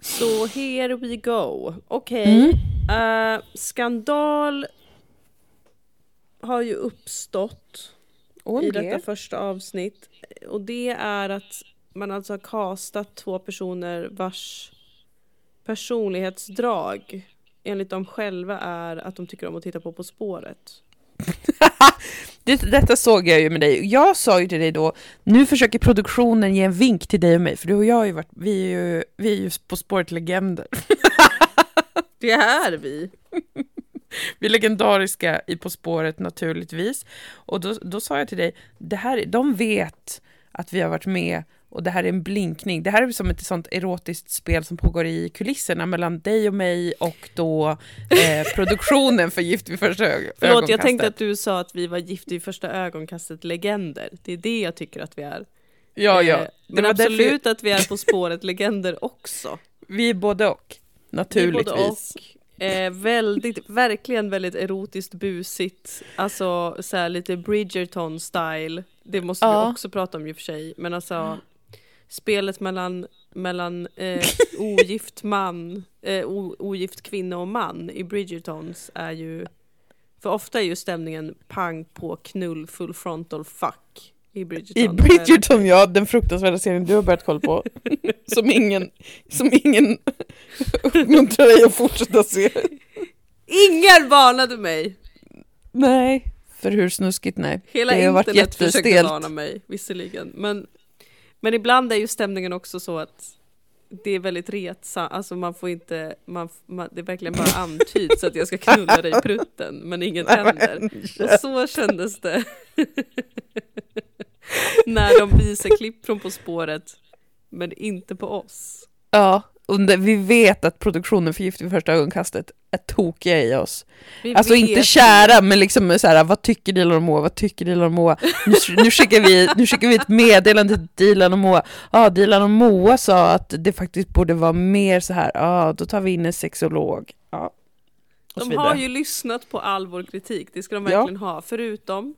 Så here we go. Okej. Mm. Eh, skandal har ju uppstått Och i det. detta första avsnitt. Och det är att man alltså har castat två personer vars personlighetsdrag enligt dem själva är att de tycker om att titta på På spåret. [LAUGHS] Det, detta såg jag ju med dig. Jag sa ju till dig då, nu försöker produktionen ge en vink till dig och mig, för du och jag har ju varit, vi är ju, vi är ju På spåret-legender. [LAUGHS] Det är vi! Vi är legendariska i På spåret naturligtvis. Och då, då sa jag till dig, det här, de vet att vi har varit med och det här är en blinkning. Det här är som ett sånt erotiskt spel som pågår i kulisserna mellan dig och mig och då eh, [LAUGHS] produktionen för Gift vid första ög- Förlåt, jag ögonkastet. tänkte att du sa att vi var gift i första ögonkastet legender. Det är det jag tycker att vi är. Ja, ja. Eh, Men var därför- absolut att vi är På spåret legender också. [LAUGHS] Vi är både och, naturligtvis. både och. Eh, väldigt, verkligen väldigt erotiskt busigt. Alltså så här lite Bridgerton-style. Det måste Ja. vi också prata om i och för sig. Men alltså spelet mellan, mellan eh, ogift man, eh, o, ogift kvinna och man i Bridgertons är ju... För ofta är ju stämningen pang på knull full frontal fuck i Bridgerton. I Bridgerton, ja, den fruktansvärda serien du har börjat kolla på. [LAUGHS] som ingen, som ingen uppmuntrar dig att fortsätta se. Ingen varnade mig! Nej, för hur snuskigt, nej. Hela det har varit internet försökte varna mig, visserligen. Men, men ibland är ju stämningen också så att det är väldigt retsamt, alltså man får inte, man, man, det är verkligen bara antyds att jag ska knulla dig i prutten, men inget händer. Och så kändes det. [LAUGHS] När de visar klipp från På spåret, men inte på oss. Ja, det- vi vet att produktionen för Gift vid första ögonkastet är tokiga i oss. Vi Alltså vet inte kära, men liksom så här, vad tycker Dilan och Moa, vad tycker Dilan och Moa? Nu, nu, skickar vi, nu skickar vi ett meddelande till Dilan och Moa. Ja, Dilan och Moa sa att det faktiskt borde vara mer så här, ja, då tar vi in en sexolog. Ja. Och De har ju lyssnat på all vår kritik, det ska de Ja. verkligen ha. Förutom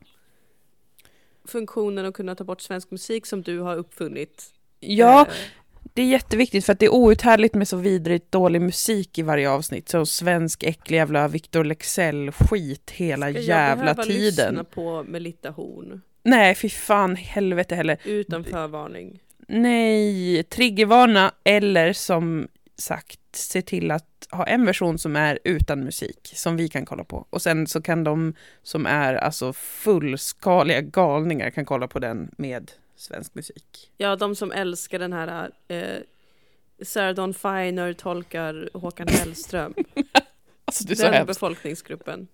funktionen att kunna ta bort svensk musik som du har uppfunnit. Ja, Eh, det är jätteviktigt för att det är outhärdligt med så vidrigt dålig musik i varje avsnitt. Så svensk äcklig jävla Victor Lexell-skit hela ska jävla jag tiden. lyssna på Melitta Horn Nej, fy fan, helvete heller. utan förvarning? Nej, triggervarna eller som sagt se till att ha en version som är utan musik som vi kan kolla på. Och sen så kan de som är alltså fullskaliga galningar kan kolla på den med svensk musik. Ja, de som älskar den här eh, Sarah Dawn Finer tolkar Håkan Hellström. [LAUGHS] Alltså det är så den hemskt. befolkningsgruppen.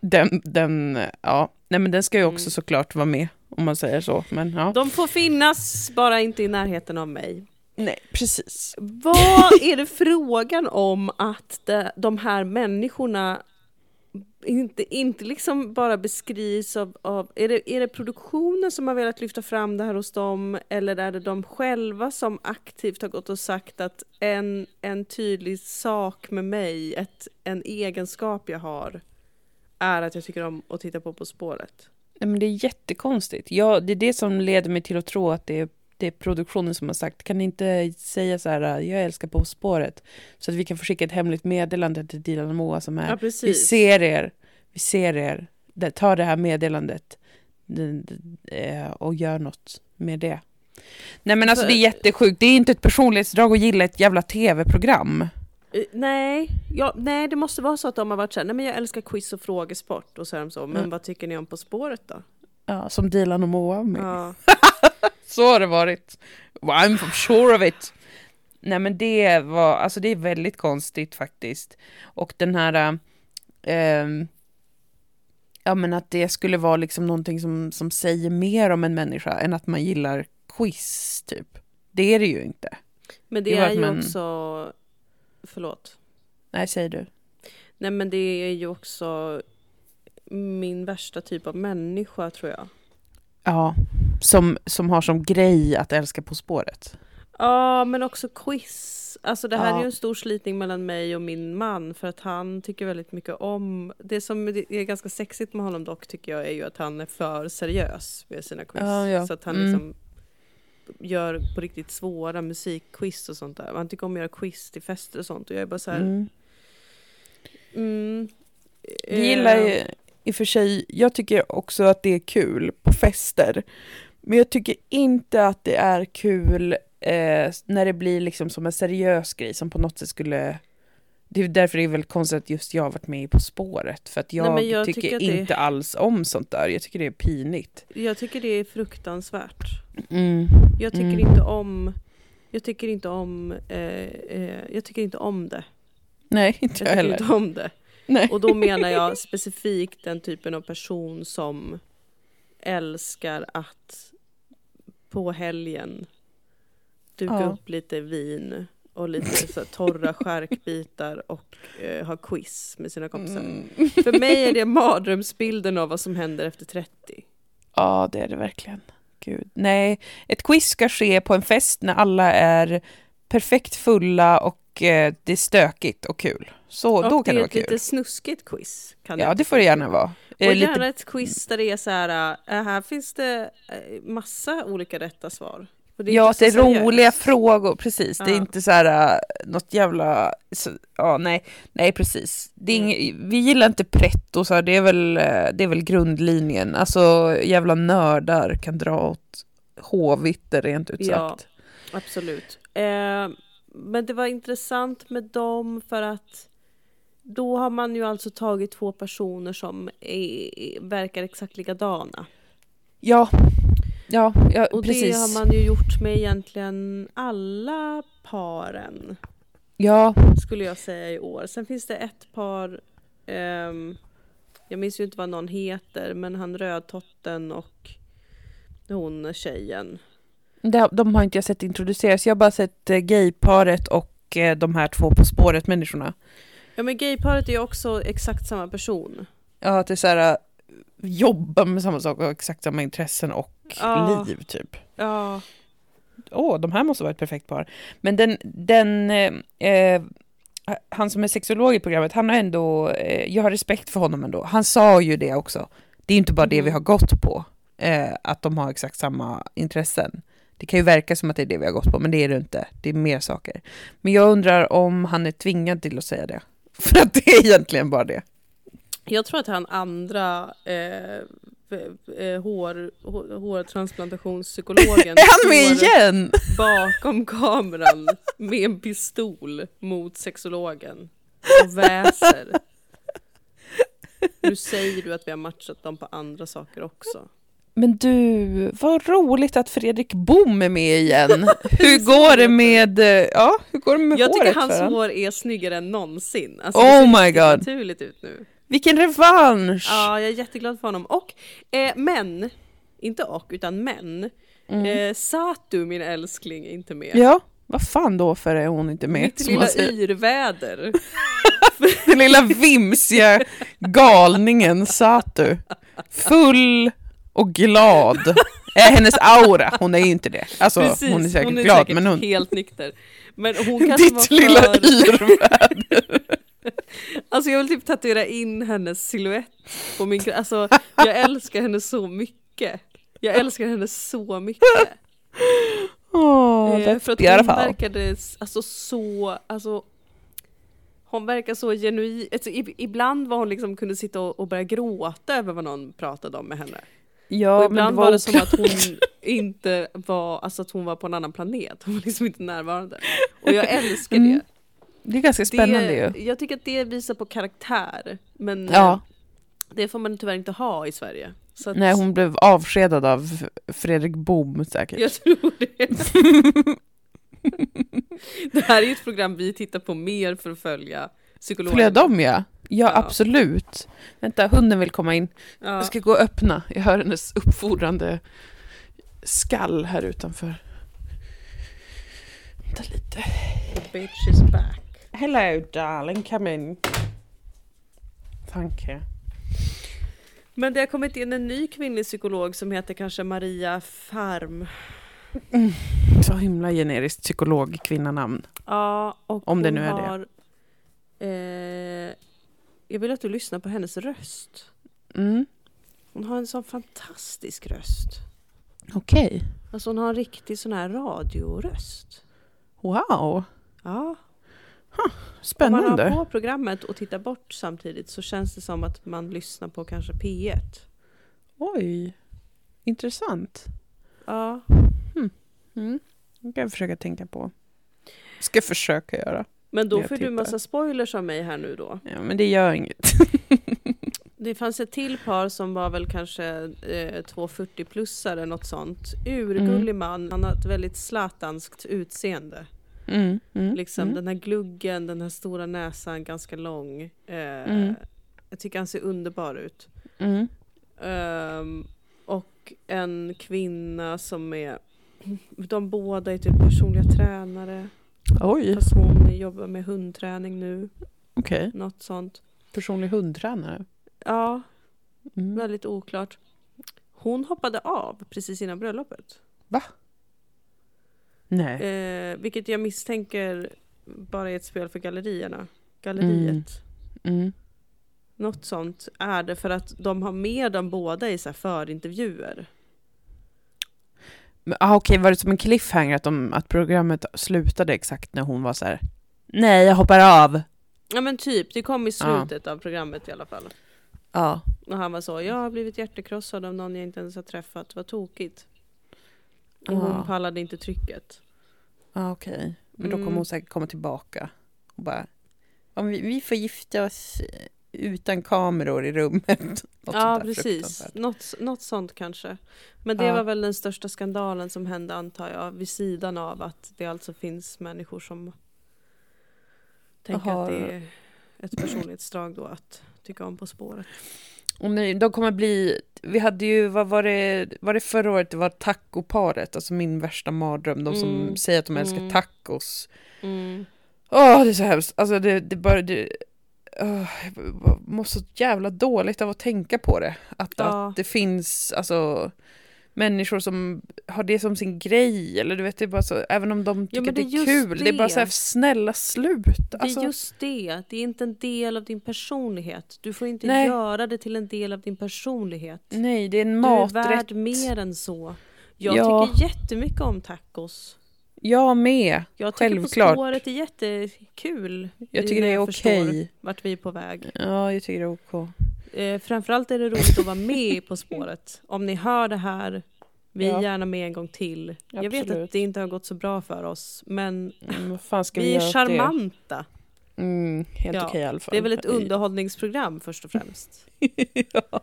Den, den, ja, nej men den ska ju också Mm. såklart vara med om man säger så. Men ja. De får finnas, bara inte i närheten av mig. Nej, precis. Vad är det frågan om att de här människorna inte, inte liksom bara beskrivs av, av är, det, är det produktionen som har velat lyfta fram det här hos dem eller är det de själva som aktivt har gått och sagt att en, en tydlig sak med mig, ett, en egenskap jag har är att jag tycker om att titta på På spåret? Nej, men det är jättekonstigt. Jag, det är det som leder mig till att tro att det är, det är produktionen som har sagt kan ni inte säga så här, jag älskar På spåret, så att vi kan få skicka ett hemligt meddelande till Dilan och Moa som är, Ja, vi ser er, vi ser er, ta det här meddelandet det- det- eh, och gör något med det. Nej men alltså det är jättesjukt, det är inte ett personlighetsdrag att gilla ett jävla tv-program. Eh, Nej, ja, nej, det måste vara så att de har varit så här, nej men jag älskar quiz och frågesport och så är de så, men Mm. vad tycker ni om På spåret då? Ja, som Dilan och Moa med. Ja. [LAUGHS] Så har det varit. I'm sure of it. Nej men det var, alltså det är väldigt konstigt faktiskt. Och den här, äh, ja men att det skulle vara liksom någonting som, som säger mer om en människa än att man gillar quiz typ. Det är det ju inte. Men det, Det är ju man- också, förlåt, Nej, säger du. nej men det är ju också min värsta typ av människa tror jag. Ja, som, som har som grej att älska På spåret. Ja, men också quiz. Alltså det här är Ja. ju en stor slitning mellan mig och min man för att han tycker väldigt mycket om... Det som är ganska sexigt med honom dock tycker jag är ju att han är för seriös med sina quiz. Ja, ja. Så att han Mm. liksom gör på riktigt svåra musikquiz och sånt där. Han tycker om att göra quiz till fester och sånt och jag är bara så här... Mm. Mm, gillar eh, ju i och för sig, jag tycker också att det är kul på fester. Men jag tycker inte att det är kul eh, när det blir liksom som en seriös grej som på något sätt skulle... Det är därför det är väl konstigt att just jag har varit med i På spåret. För att jag, men jag tycker, tycker att det- inte alls om sånt där. Jag tycker det är pinigt. Jag tycker det är fruktansvärt. Mm. Jag tycker Mm. inte om... Jag tycker inte om... Eh, eh, jag tycker inte om det. Nej, inte Jag jag heller. inte om det. Nej. Och då menar jag specifikt den typen av person som älskar att på helgen duka Ja. upp lite vin och lite så torra skärkbitar och eh, ha quiz med sina kompisar. Mm. För mig är det mardrömsbilden av vad som händer efter 30. Ja, det är det verkligen. Gud. Nej, ett quiz ska ske på en fest när alla är perfekt fulla och det är stökigt och kul. Så då och kan det det är vara ett lite kul. snuskigt quiz. Kan Ja, det får det gärna vara. Och Eh, gärna lite, ett quiz där det är så här, äh, här finns det massa olika rätta svar. Och är ja, det är roliga frågor, precis. Det är Ja. inte så här något jävla... Så, ja, nej, nej, precis. Det är Mm. ing, vi gillar inte pretto, så här, det, är väl, eh, det är väl grundlinjen. Alltså, jävla nördar kan dra åt H-vitter rent ut Ja. sagt. Absolut. Eh, men det var intressant med dem för att då har man ju alltså tagit två personer som är, verkar exakt likadana. Ja, ja, ja Och precis. det har man ju gjort med egentligen alla paren. Ja, skulle jag säga i år. Sen finns det ett par, ehm, jag minns ju inte vad någon heter, men han rödtotten och hon tjejen. De, de har inte jag sett introduceras. Jag har bara sett eh, gayparet och eh, de här två På spåret-människorna. Ja men gayparet är ju också exakt samma person. Ja, att det är så här, äh, jobba med samma sak och ha exakt samma intressen och Ja. liv typ. Ja, Åh, de här måste vara ett perfekt par. Men den, den eh, eh, han som är sexolog i programmet, han har ändå, eh, jag har respekt för honom ändå. Han sa ju det också. Det är inte bara det Mhm. vi har gått på, eh, att de har exakt samma intressen. Det kan ju verka som att det är det vi har gått på, men det är det inte. Det är mer saker. Men jag undrar om han är tvingad till att säga det. [LAUGHS] För att det är egentligen bara det. jag tror att han andra eh, eh, hår, hår, hårtransplantationspsykologen Är [LAUGHS] han med igen? bakom kameran med en pistol mot sexologen och väser. Nu säger du att vi har matchat dem på andra saker också. Men du, vad roligt att Fredrik Bom är med igen. [LAUGHS] Hur går det med, ja, hur går det med Jag tycker hans han? hår är snyggare än någonsin. Alltså, Oh my God. naturligt ut nu. Vilken revansch! Ja, jag är jätteglad för honom. Och, eh, men, inte och, utan men. Mm. Eh, Satu, min älskling, är inte med. Ja, Vad fan då för är hon inte med? Mitt lilla yrväder. [LAUGHS] Den lilla vimsiga galningen Satu. Full och glad. Är hennes aura, hon är ju inte det. Alltså Precis, hon är säkert hon är glad säkert men hon... helt nykter. Men hon kanske var Ditt lilla för... yrväder. [LAUGHS] Alltså jag vill typ tatuera in hennes silhuett på min. Alltså jag älskar henne så mycket. Jag älskar henne så mycket. Åh, Eh, för att hon verkade alltså så, alltså hon verkar så genuin, alltså, ib- ibland var hon liksom kunde sitta och, och börja gråta över vad någon pratade om med henne. Ja, och men ibland var det som att hon inte var, alltså att hon var på en annan planet, hon var liksom inte närvarande. Och jag älskar Mm, det. Det är ganska spännande det, ju. Jag tycker att det visar på karaktär, men Ja. eh, det får man tyvärr inte ha i Sverige. Att Nej, hon blev avskedad av Fredrik Bohm säkert. Jag tror det. [LAUGHS] det här är ju ett program vi tittar på mer för att följa psykologer. Följa dem ja. Ja. Ja. absolut. Vänta, hunden vill komma in. Ja. Jag ska gå och öppna. Jag hör hennes uppfordrande skall här utanför. Vänta lite. The bitch is back. Hello darling, come in. Thank you. Men det har kommit in en ny kvinnlig psykolog som heter kanske Maria Farm. Så himla generiskt psykolog-kvinnanamn. Ja, och Om det nu är det. har, Eh, jag vill att du lyssnar på hennes röst. Mm. Hon har en sån fantastisk röst. Okej. Alltså hon har en riktig sån här radioröst. Wow. Ja. Om man Spännande. har på programmet och tittar bort samtidigt så känns det som att man lyssnar på kanske P1. Oj. Intressant. Ja, Mm. Det kan jag försöka tänka på. Ska försöka göra. Men då får du massa spoilers av mig här nu då. Ja, men det gör inget. [LAUGHS] Det fanns ett till par som var väl kanske eh, 240-plussare, något sånt. Urgullig man, han har ett väldigt zlatanskt utseende. Mm. Mm. Liksom mm. den här gluggen, den här stora näsan, ganska lång. Eh, Mm. Jag tycker han ser underbar ut. Mm. Ehm, och en kvinna som är, [CLEARS THROAT] de båda är typ personliga tränare. Oj, Fast hon jobbar med hundträning nu, okej. något sånt. Personlig hundtränare. Ja, Mm. väldigt oklart. Hon hoppade av precis innan bröllopet. Nej. Eh, vilket jag misstänker bara är ett spel för gallerierna. Galleriet. Mm. Något sånt är det för att de har med dem båda i så här förintervjuer. Ah, okej, var det som en cliffhanger att, de, att programmet slutade exakt när hon var så här. Nej, jag hoppar av. Ja men typ, det kom i Ja. slutet av programmet i alla fall. Ja. Och han var så, jag har blivit hjärtekrossad av någon jag inte ens har träffat, vad tokigt. Och Ja. hon pallade inte trycket. Ah, okej. Men då Mm. kommer hon säkert komma tillbaka. Och bara, om vi, vi får gifta oss utan kameror i rummet. [LAUGHS] Något ja precis, något, något sånt kanske. Men det Ja. var väl den största skandalen som hände antar jag, vid sidan av att det alltså finns människor som tänker Har- att det är ett personlighetsdrag då att tycka om På spåret. Och nej, de kommer bli, vi hade ju, vad var det, var det förra året, det var tacoparet, alltså min värsta mardröm, de som Mm. säger att de älskar Mm. tacos. Mm. Åh, det är så hemskt, alltså det, det bara, det, åh, jag mår så jävla dåligt av att tänka på det. Att, Ja. att det finns, alltså människor som har det som sin grej, eller du vet, det är bara så, även om de tycker att det det är kul, det. är bara det. så här, snälla slut. Det Alltså, är just det, det är inte en del av din personlighet. Du får inte Nej. göra det till en del av din personlighet. nej, det är en Du är maträtt. värd mer än så. Jag Ja. tycker jättemycket om tacos. Jag med. Jag tycker Självklart. På spåret är jättekul. Jag tycker det är okej. förstår vart vi är på väg. Ja, jag tycker det är OK. Eh, framförallt är det roligt att vara med På spåret. Om ni hör det här, vi är Ja. gärna med en gång till. Jag vet Absolut. att det inte har gått så bra för oss, men Mm, vi, vi är charmanta. Mm, helt Ja, okej i alla fall. Det är väl ett underhållningsprogram först och främst. [LAUGHS] ja.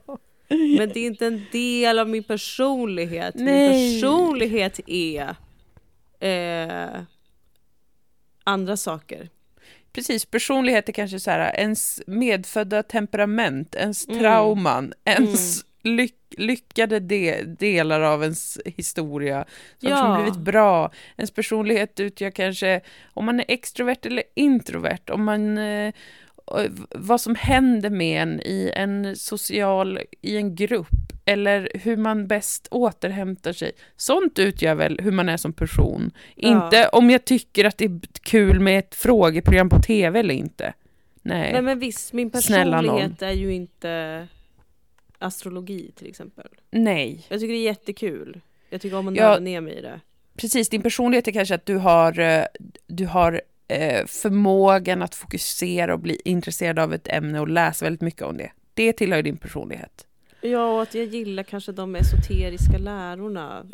Men det är inte en del av min personlighet. Min Nej. personlighet är eh, andra saker. Precis, personlighet är kanske så här, ens medfödda temperament, ens Mm. trauman, ens lyck, lyckade de, delar av ens historia som Ja. blivit bra. Ens personlighet utgör kanske om man är extrovert eller introvert, om man eh, vad som händer med en i en social, i en grupp, eller hur man bäst återhämtar sig. Sånt utgör väl hur man är som person. Ja. Inte om jag tycker att det är kul med ett frågeprogram på tv eller inte. Nej. Nej men visst, min personlighet är ju inte astrologi till exempel. Nej. Jag tycker det är jättekul. Jag tycker om att Ja. nörda ner mig i det. Precis, din personlighet är kanske att du har, eh, du har eh, förmågan att fokusera och bli intresserad av ett ämne och läsa väldigt mycket om det. Det tillhör din personlighet. Ja, och att jag gillar kanske de esoteriska lärorna.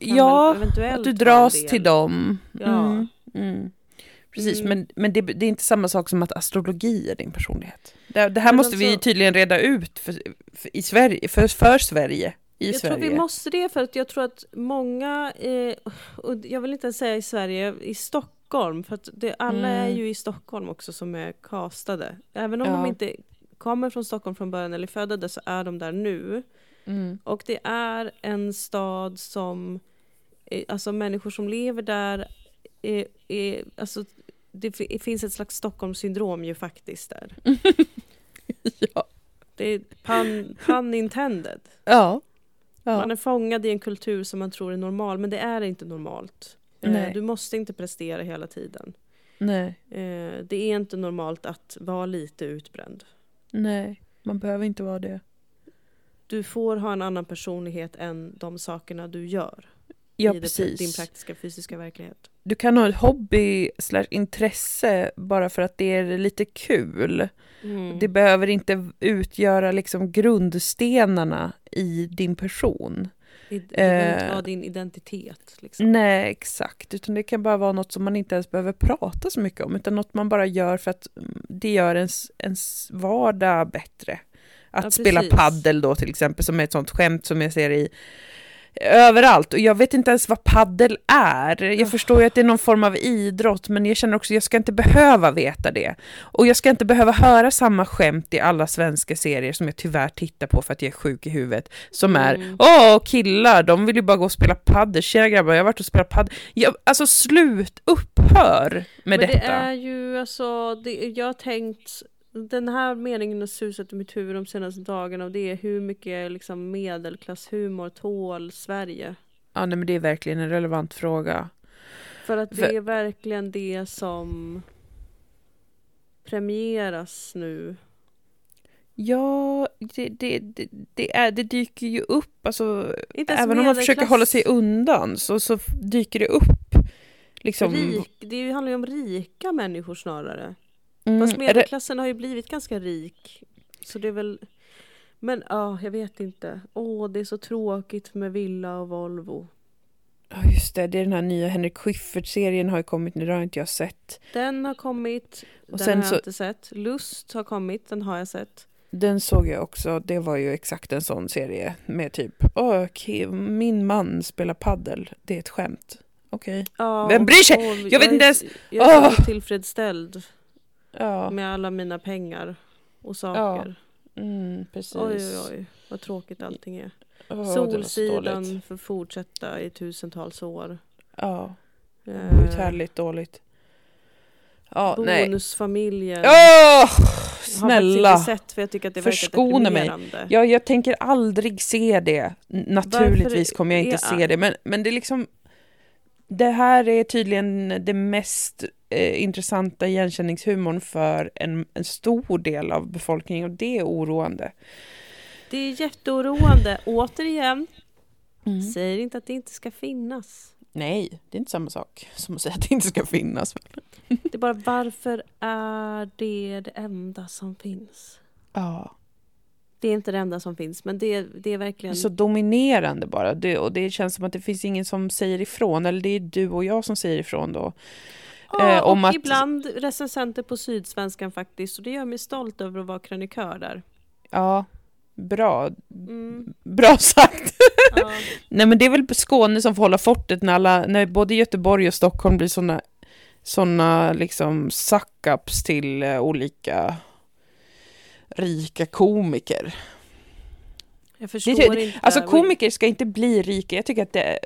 Kan ja, att du dras till dem. Ja. Mm, mm. Precis, Mm. men, men det, det är inte samma sak som att astrologi är din personlighet. Det, det här Men måste vi alltså- tydligen reda ut för, för, i Sverige, för, för Sverige. I jag Sverige. tror vi måste det för att jag tror att många, eh, och jag vill inte ens säga i Sverige, i Stockholm, för att det, alla Mm. är ju i Stockholm också som är castade. Även om Ja. de inte kommer från Stockholm från början eller är födda där så är de där nu. Mm. Och det är en stad som, eh, alltså människor som lever där, är, är, alltså det fi- finns ett slags Stockholmssyndrom ju faktiskt där. [LAUGHS] ja. Det är pun, pun intended. Ja. ja. Man är fångad i en kultur som man tror är normal, men det är inte normalt. Eh, Nej. Du måste inte prestera hela tiden. Nej. Eh, Det är inte normalt att vara lite utbränd. Nej, man behöver inte vara det. Du får ha en annan personlighet än de sakerna du gör Ja, i precis. din praktiska fysiska verklighet. du kan ha ett hobby slash intresse bara för att det är lite kul. Mm. Det behöver inte utgöra liksom grundstenarna i din person. Det behöver inte eh, vara din identitet. Liksom. Nej, exakt. Utan det kan bara vara något som man inte ens behöver prata så mycket om. Utan något man bara gör för att mm, det gör ens, ens vardag bättre. Att Ja, spela paddel då till exempel, som är ett sånt skämt som jag ser i överallt. Och jag vet inte ens vad paddel är. Jag Ja. förstår ju att det är någon form av idrott, men jag känner också att jag ska inte behöva veta det. Och jag ska inte behöva höra samma skämt i alla svenska serier som jag tyvärr tittar på för att jag är sjuk i huvudet. Som är, Mm. åh killar, de vill ju bara gå och spela paddel. Tjena grabbar, jag har varit och spelat paddel. Jag, alltså slut, upphör med Men detta. det är ju alltså, det, jag har tänkt, den här meningen har susat i mitt huvud de senaste dagarna och det är hur mycket liksom, medelklasshumor tål Sverige? Ja, nej, men det är verkligen en relevant fråga. För att det För- är verkligen det som premieras nu. Ja, det, det, det, det, är, det dyker ju upp, alltså, även om man försöker hålla sig undan så, så dyker det upp. Liksom, Rik, det handlar ju om rika människor snarare. Mm, Fast medelklassen har ju blivit ganska rik. Så det är väl... Men ja, jag vet inte. Åh, det är så tråkigt med villa och Volvo. ja, just det, det är den här nya Henrik Schyffert-serien har ju kommit nu, det har inte jag sett. Den har kommit, Och den sen har jag så- inte sett. Lust har kommit, den har jag sett. Den såg jag också, det var ju exakt en sån serie med typ, åh, ki- min man spelar paddel, det är ett skämt. Okej. Ja, Vem bryr sig? och Jag vet är- inte ens- Jag är så tillfredsställd Ja, med alla mina pengar och saker. mm, precis. Oj, oj, oj. Vad tråkigt allting är. Dåligt. Solsidan får fortsätta i tusentals år. Ja, Eh, uthärdligt dåligt. Ja, nej. bonusfamiljen. Åh, Jag har snälla! sett för jag tycker att det Förskona mig. Ja, jag tänker aldrig se det. Naturligtvis kommer jag inte är- se det, men, men det är liksom... Det här är tydligen det mest eh, intressanta igenkänningshumorn för en, en stor del av befolkningen och det är oroande. Det är jätteoroande. Återigen, Mm. säger inte att det inte ska finnas. Nej, det är inte samma sak som att säga att det inte ska finnas. Det är bara varför är det det enda som finns? Ja, Det är inte det enda som finns, men det, det är det verkligen... är så dominerande bara. Det, och det känns som att det finns ingen som säger ifrån, eller det är du och jag som säger ifrån då. Ja, eh, och att- ibland recensenter på Sydsvenskan faktiskt, och det gör mig stolt över att vara krönikör där. Ja, bra. Mm, Bra sagt! ja. [LAUGHS] Nej men det är väl Skåne som får hålla fortet när, alla, när både Göteborg och Stockholm blir såna, såna liksom suck-ups till eh, olika rika komiker. Jag förstår Det- inte. Alltså komiker ska inte bli rika. Jag tycker att det,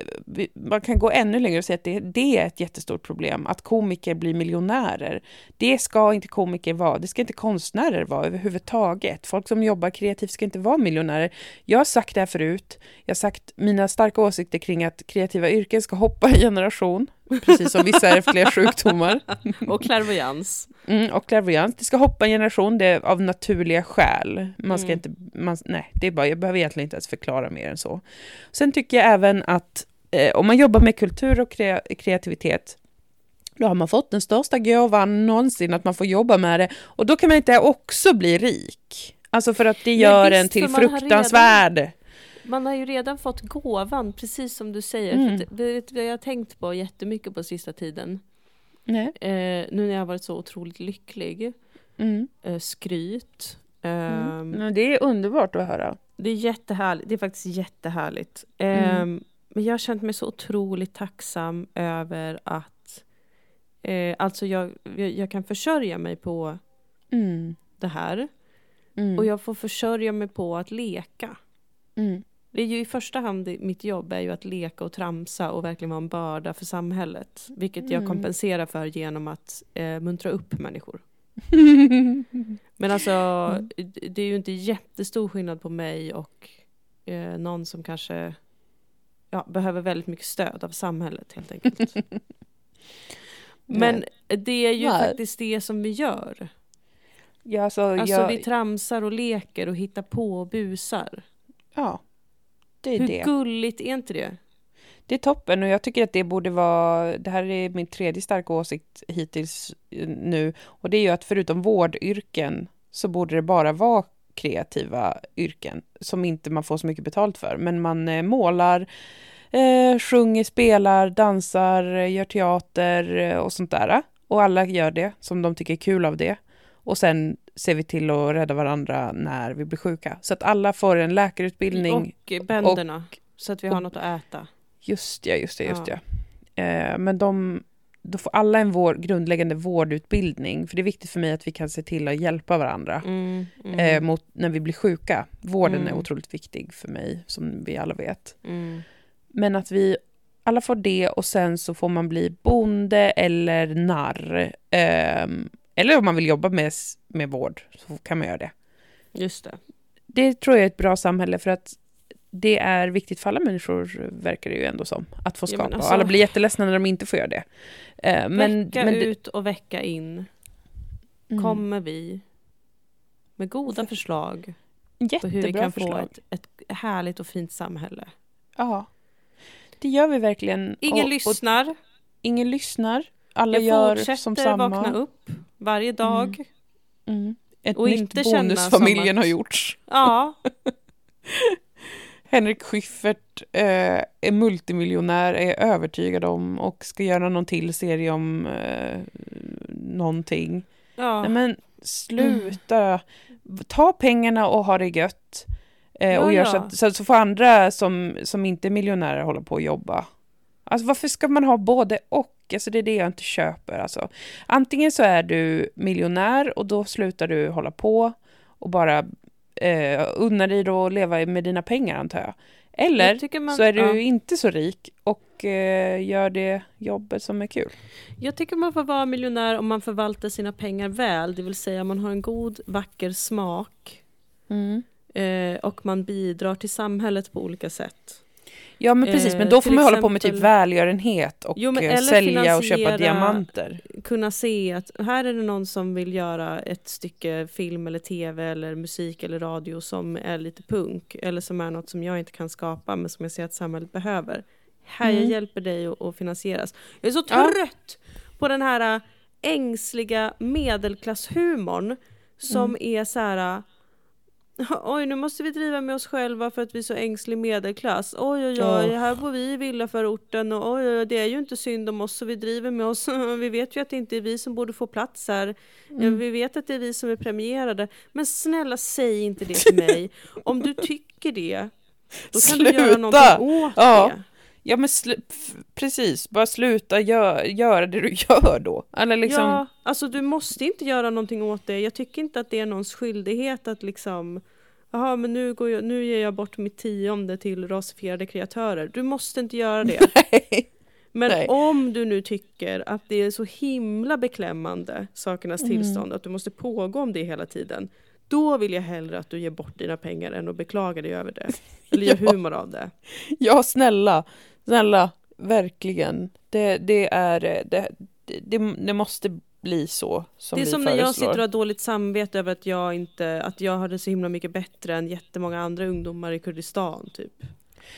man kan gå ännu längre och säga att det, det är ett jättestort problem. Att komiker blir miljonärer. Det ska inte komiker vara. Det ska inte konstnärer vara överhuvudtaget. Folk som jobbar kreativt ska inte vara miljonärer. Jag har sagt det här förut. Jag har sagt mina starka åsikter kring att kreativa yrken ska hoppa i generation. Precis som vissa ärftliga sjukdomar. [LAUGHS] Och klärvoajans. Mm, och clairvoyance, det ska hoppa en generation, det är av naturliga skäl. Man ska Mm. inte, man, nej, det är bara, jag behöver egentligen inte ens förklara mer än så. Sen tycker jag även att eh, om man jobbar med kultur och krea- kreativitet, då har man fått den största gåvan någonsin, att man får jobba med det. Och då kan man inte också bli rik. Alltså för att det gör visst, en till fruktansvärd. Man har ju redan fått gåvan, precis som du säger. Mm. För det, vad jag har tänkt på jättemycket på sista tiden. Nej. Eh, nu när jag har varit så otroligt lycklig. Mm. Eh, skryt. Eh, Mm. Men det är underbart att höra. Det är jättehärligt. Det är faktiskt jättehärligt. Eh, Men jag har känt mig så otroligt tacksam över att eh, alltså jag, jag, jag kan försörja mig på Mm. det här. Mm. Och jag får försörja mig på att leka. Mm. Det är ju i första hand mitt jobb är ju att leka och tramsa och verkligen vara en börda för samhället. Vilket jag Mm. kompenserar för genom att eh, muntra upp människor. [LAUGHS] Men alltså, Mm. det är ju inte jättestor skillnad på mig och eh, någon som kanske ja, behöver väldigt mycket stöd av samhället helt enkelt. [LAUGHS] Men det är ju Nej. faktiskt det som vi gör. ja, alltså, Alltså jag, vi tramsar och leker och hittar på och busar. ja, det är Hur det. gulligt är inte det? Det är toppen och jag tycker att det borde vara, det här är min tredje starka åsikt hittills eh, nu, och det är ju att förutom vårdyrken så borde det bara vara kreativa yrken som inte man får så mycket betalt för. Men man eh, målar, eh, sjunger, spelar, dansar, eh, gör teater och sånt där. Och alla gör det som de tycker är kul av det. Och sen ser vi till att rädda varandra när vi blir sjuka. Så att alla får en läkarutbildning. Och bönderna. så att vi har och- något att äta. Just ja, just det, just Ja. ja. Eh, men de, då får alla en vår, grundläggande vårdutbildning. För det är viktigt för mig att vi kan se till att hjälpa varandra Mm, mm, eh, mot, när vi blir sjuka. Vården är Mm. otroligt viktig för mig, som vi alla vet. mm. Men att vi alla får det och sen så får man bli bonde eller narr. Ehm, eller om man vill jobba med, med vård så kan man göra det. Just det. Det tror jag är ett bra samhälle för att det är viktigt för alla människor, verkar det ju ändå som, att få Ja, skapa. men alltså- alla blir jätteledsna när de inte får göra det. Eh, men, vecka men det- ut och vecka in Mm. kommer vi med goda förslag på hur vi Jättebra kan förslag. få ett, ett härligt och fint samhälle. Ja, det gör vi verkligen. Ingen och, lyssnar. Och ingen lyssnar. Alla Jag gör fortsätter som samma. vakna upp varje dag. Mm. Ett Och nytt inte bonusfamiljen att- har gjorts. Ja, [LAUGHS] Henrik Schyffert eh, är multimiljonär, är övertygad om och ska göra någon till serie om eh, någonting. ja. Nej men sluta. Ta pengarna och ha det gött. Eh, och Ja, gör så, att, så, så får andra som, som inte är miljonärer hålla på och jobba. Alltså varför ska man ha både och? Alltså det är det jag inte köper. Alltså. Antingen så är du miljonär och då slutar du hålla på och bara eh, unna dig då att leva med dina pengar antar jag. Eller man- så är du ja. inte så rik och eh, gör det jobbet som är kul. Jag tycker man får vara miljonär om man förvaltar sina pengar väl, det vill säga man har en god, vacker smak eh, och man bidrar till samhället på olika sätt. Ja men precis, men Eh, då får till man hålla på med typ välgörenhet och Jo, eh, sälja och köpa diamanter. Kunna se att här är det någon som vill göra ett stycke film eller tv eller musik eller radio som är lite punk eller som är något som jag inte kan skapa men som jag ser att samhället behöver. Här jag Mm. hjälper dig att, finansieras. Jag är så Ja. trött på den här äh, ängsliga medelklasshumorn som Mm. är så här äh, [LAUGHS] Oj, nu måste vi driva med oss själva för att vi är så ängslig medelklass. Oj, oj, oj, här bor vi i villaförorten och oj, oj, det är ju inte synd om oss så vi driver med oss. [LAUGHS] Vi vet ju att det inte är vi som borde få plats här. Mm. Vi vet att det är vi som är premierade. Men snälla, säg inte det till mig. [LAUGHS] Om du tycker det, då kan du göra Sluta! någonting åt Ja. det. Ja men precis, bara sluta gör, göra det du [LAUGHS] gör då. Eller liksom, Ja, alltså du måste inte göra någonting åt det. Jag tycker inte att det är någons skyldighet att liksom Jaha, men nu, går jag, nu ger jag bort mitt tionde till rasifierade kreatörer. Du måste inte göra det. [LAUGHS] Nej. Men Nej. om du nu tycker att det är så himla beklämmande, sakernas Mm. tillstånd, att du måste pågå om det hela tiden. Då vill jag hellre att du ger bort dina pengar än att beklaga dig över det. [LAUGHS] Eller gör Ja. humor av det. Ja, snälla. Snälla. Verkligen. Det, det är... Det, det, det måste bli så som det är vi som när jag sitter och har dåligt samvete över att jag inte, att jag har det så himla mycket bättre än jättemånga andra ungdomar i Kurdistan typ.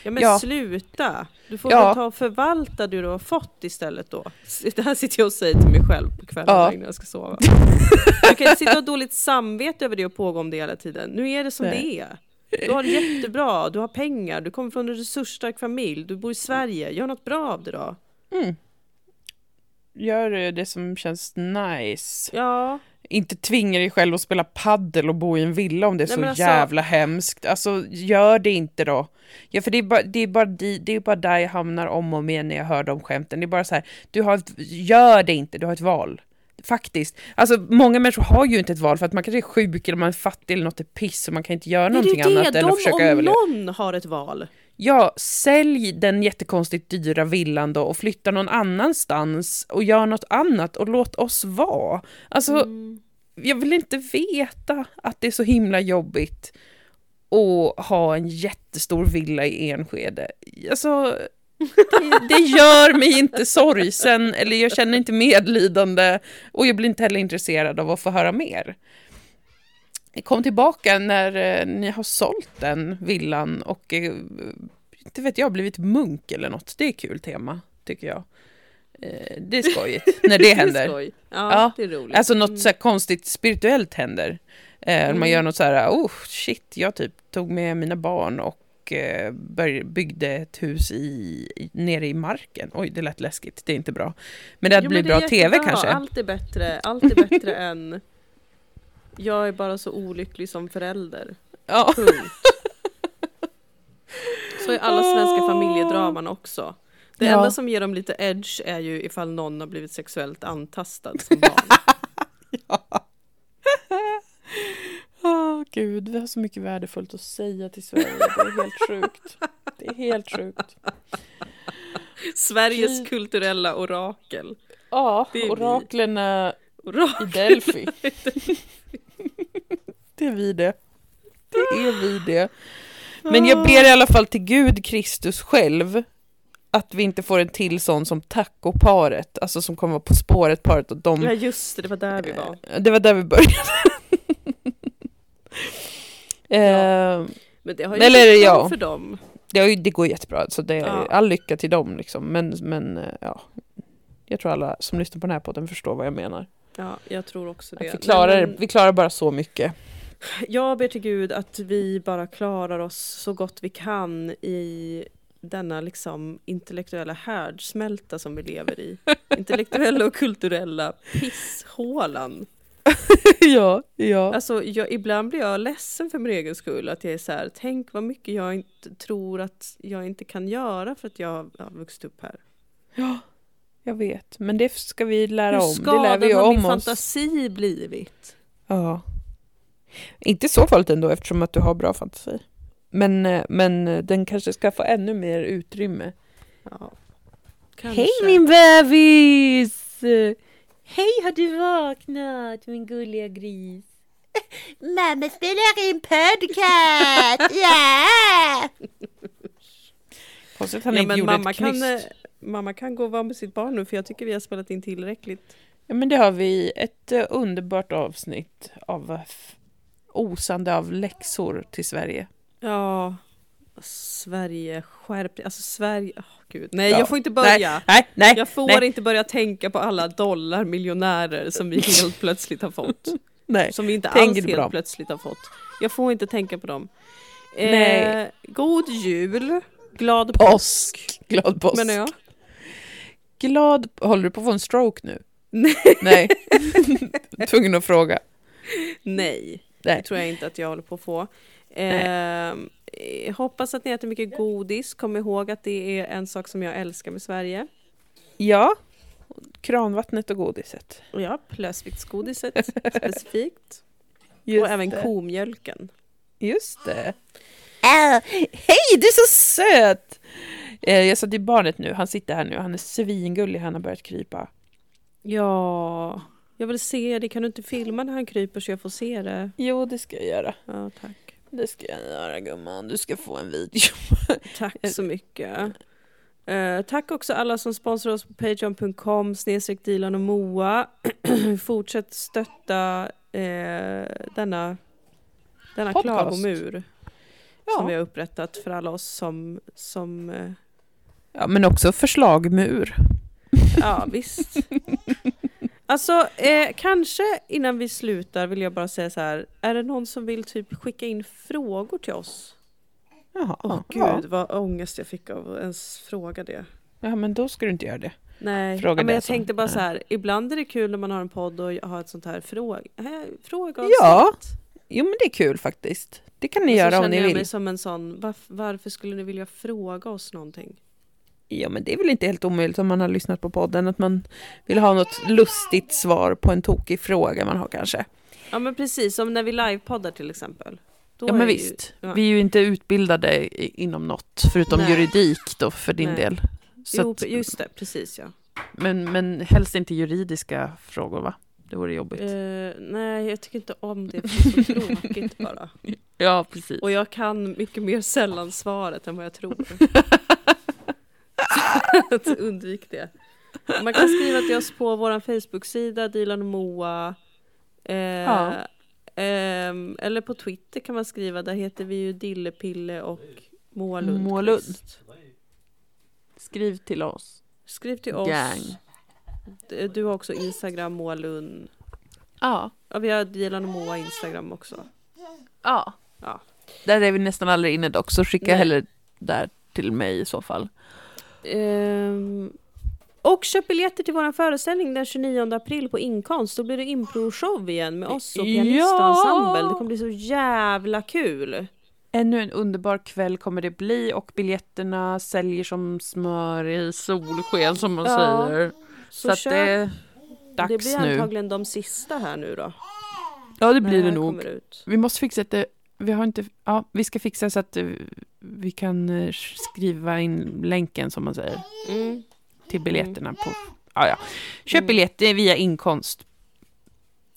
Ja men Ja. sluta! Du får Ja. väl ta och förvalta det du har fått istället då. [LAUGHS] Det här sitter jag och säger till mig själv på kvällen Ja. innan jag ska sova. [LAUGHS] Du kan inte sitta och ha dåligt samvete över det och pågå om det hela tiden. Nu är det som Nej. det är. Du har det jättebra, du har pengar, du kommer från en resursstark familj, du bor i Sverige. Gör något bra av det då. Mm. Gör det som känns nice. Ja, Inte tvinga dig själv att spela paddel och bo i en villa om det är Nej, så alltså- jävla hemskt. Alltså, gör det inte då. Ja, för det är, bara, det, är bara, di- det är bara där jag hamnar om och om igen när jag hör de skämten. Det är bara så här, du har ett, gör det inte, du har ett val. Faktiskt. Alltså, många människor har ju inte ett val för att man kanske är sjuk eller man är fattig eller något är piss och man kan inte göra någonting det annat det? än att De försöka om överleva. någon har ett val. Ja, sälj den jättekonstigt dyra villan då och flytta någon annanstans och gör något annat och låt oss vara. Alltså, Mm. jag vill inte veta att det är så himla jobbigt att ha en jättestor villa i Enskede. Alltså, det, [LAUGHS] det gör mig inte sorgsen eller jag känner inte medlidande och jag blir inte heller intresserad av att få höra mer. Kom tillbaka när eh, ni har sålt den villan och eh, inte vet jag, blivit munk eller något. Det är kul tema, tycker jag. Eh, det är skojigt [LAUGHS] när det Det händer. skoj. Ja, Ja, det är roligt. Alltså något Mm. så konstigt spirituellt händer. Eh, Man Mm. gör något så här, oh shit, jag typ tog med mina barn och eh, börj- byggde ett hus i, nere i marken. Oj, det lät läskigt, det är inte bra. Men det hade blivit bra tv kanske. Allt är bättre, allt är bättre [LAUGHS] än jag är bara så olycklig som förälder. Ja. Punkt. Så är alla svenska familjedraman också. Det Ja. enda som ger dem lite edge är ju ifall någon har blivit sexuellt antastad som [LAUGHS] barn. Åh gud, vi har så mycket värdefullt att säga till Sverige. Det är helt sjukt. Det är helt sjukt. Sveriges Gud. kulturella orakel. Ja, oraklen i. Delphi. [LAUGHS] det är vi det. Det är vi det. Men jag ber i alla fall till Gud Kristus själv att vi inte får en till sån som tacoparet, alltså som kommer vara På spåret-paret och de... Ja just det, det var där vi var. Eh, Det var där vi började. Eh, Men det har ju Eller gått jag? för dem. det, har ju, det går jättebra, så det är Ja. all lycka till dem liksom. Men, men eh, ja, jag tror alla som lyssnar på den här podden förstår vad jag menar. Ja, jag tror också det. Att vi, klarar, men- vi klarar bara så mycket. [LAUGHS] Jag ber till Gud att vi bara klarar oss så gott vi kan i denna liksom intellektuella härdsmälta som vi lever i. [LAUGHS] Intellektuella och kulturella pisshålan. [LAUGHS] ja, ja. Alltså, jag, ibland blir jag ledsen för min egen skull. Att jag är så här, tänk vad mycket jag inte tror att jag inte kan göra för att jag har vuxit upp här. Ja, jag vet. Men det ska vi lära Hur om. Det lär vi ju min om oss. fantasi blivit? Ja. Inte så farligt ändå eftersom att du har bra fantasi. Men, eh, men eh, den kanske ska få ännu mer utrymme. Ja. Hej min bebis! Hej, har du vaknat min gulliga gris? [LAUGHS] Mamma spelar in podcast! [LAUGHS] Ja! Konstigt att han Ja, inte gjorde mamma ett kan, knyst. eh, mamma kan gå och vara med sitt barn nu för jag tycker vi har spelat in tillräckligt. Ja, men det har vi ett eh, underbart avsnitt av eh, osande av läxor till Sverige. Ja, Sverige skärp Alltså Sverige, åh gud. Nej Ja. jag får inte börja. Nej, nej, Jag får nej, inte börja tänka på alla dollarmiljonärer som vi [LAUGHS] helt plötsligt har fått. nej. Som vi inte alls helt plötsligt har fått. Jag får inte tänka på dem. Nej. Eh, god jul, glad Påsk. Glad påsk. menar jag. Glad... Håller du på att få en stroke nu? Nej. Nej. [LAUGHS] Tvungen att fråga. Nej, Nej. det tror jag inte att jag håller på att få. Eh, hoppas att ni äter mycket godis. Kom ihåg att det är en sak som jag älskar med Sverige. Ja. Kranvattnet och godiset. Ja, lösviktsgodiset [LAUGHS] specifikt. Just och även det. komjölken. Just det. Äh, hej, du är så söt! Eh, jag sa till barnet nu, han sitter här nu, han är svingullig, han har börjat krypa. Ja, jag vill se det. Kan du inte filma när han kryper så jag får se det? Jo, det ska jag göra. Ja, tack. Det ska jag göra gumman, du ska få en video. [LAUGHS] Tack så mycket. Eh, tack också alla som sponsrar oss på patreon.com snedstreck Dilan och Moa. [CLEARS THROAT] Fortsätt stötta eh, denna, denna Podcast. klagomur som Ja. vi har upprättat för alla oss som, som eh, ja, men också förslagmur. ja visst. [LAUGHS] Alltså eh, kanske innan vi slutar vill jag bara säga så här. Är det någon som vill typ skicka in frågor till oss? Jaha, Åh ja. gud vad ångest jag fick av att ens fråga det. ja, men då ska du inte göra det. Nej, ja, men jag som- tänkte bara så här. Ibland är det kul när man har en podd och har ett sånt här fråga, äh, fråga Ja, Jo, men det är kul faktiskt. Det kan ni så göra om känner ni jag vill. mig som en sån, varf- varför skulle ni vilja fråga oss någonting? Ja, men det är väl inte helt omöjligt om man har lyssnat på podden att man vill ha något lustigt svar på en tokig fråga man har kanske. Ja men precis, som när vi livepoddar till exempel. Då Ja, men ju- visst. ja. Vi är ju inte utbildade inom något förutom Nej. juridik då för din Nej. del. Så Jo, att, just det, precis ja. men, men helst inte juridiska frågor va? Det vore jobbigt. Eh, nej, jag tycker inte om det, det är så [LAUGHS] tråkigt bara. Ja, precis. Och jag kan mycket mer sällan svaret än vad jag tror. [LAUGHS] [LAUGHS] Att undvik det. Man kan skriva till oss på vår Facebook-sida, Dilan och Moa. Eh, Ja. ehm, eller på Twitter kan man skriva, där heter vi ju Dillepille och Moa Moa Lundqvist. Skriv till oss. Skriv till oss. Gang. Du har också Instagram, Moa Lund. Ja. Ja, vi har Dilan och Moa Instagram också. Ja. Ja. Där är vi nästan aldrig inne dock, så skicka Nej. hellre där till mig i så fall. Ehm, och köp biljetter till vår föreställning den 29 april på Inkonst. Då blir det impro-show igen med oss och Ja! pianistensemble. Det kommer bli så jävla kul. Ännu en underbar kväll kommer det bli och biljetterna säljer som smör i solsken som man Ja, säger. Så, Så, att köp. det är det dags blir nu. antagligen de sista här nu då. Ja, det blir det nog. Vi måste fixa det. Vi har inte, ja, vi ska fixa så att eh, vi kan eh, skriva in länken som man säger Mm. till biljetterna på. Ja, ja. Köp Mm. biljetter via inkomst.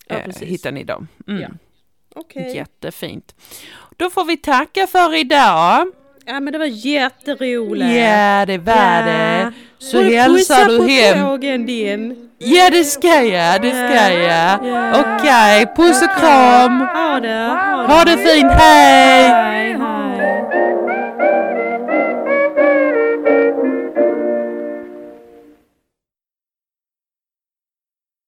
Ja, Eh, hittar ni dem. Mm. Ja. Okej. Jättefint. Då får vi tacka för idag. Ja men det var jätteroligt. Ja, det var det. Så du hälsar du på hem. tågen din. Ja, det ska jag. Det ska jag. Ja. Okej, puss och kram. Ha det. Ha det fint. Hej!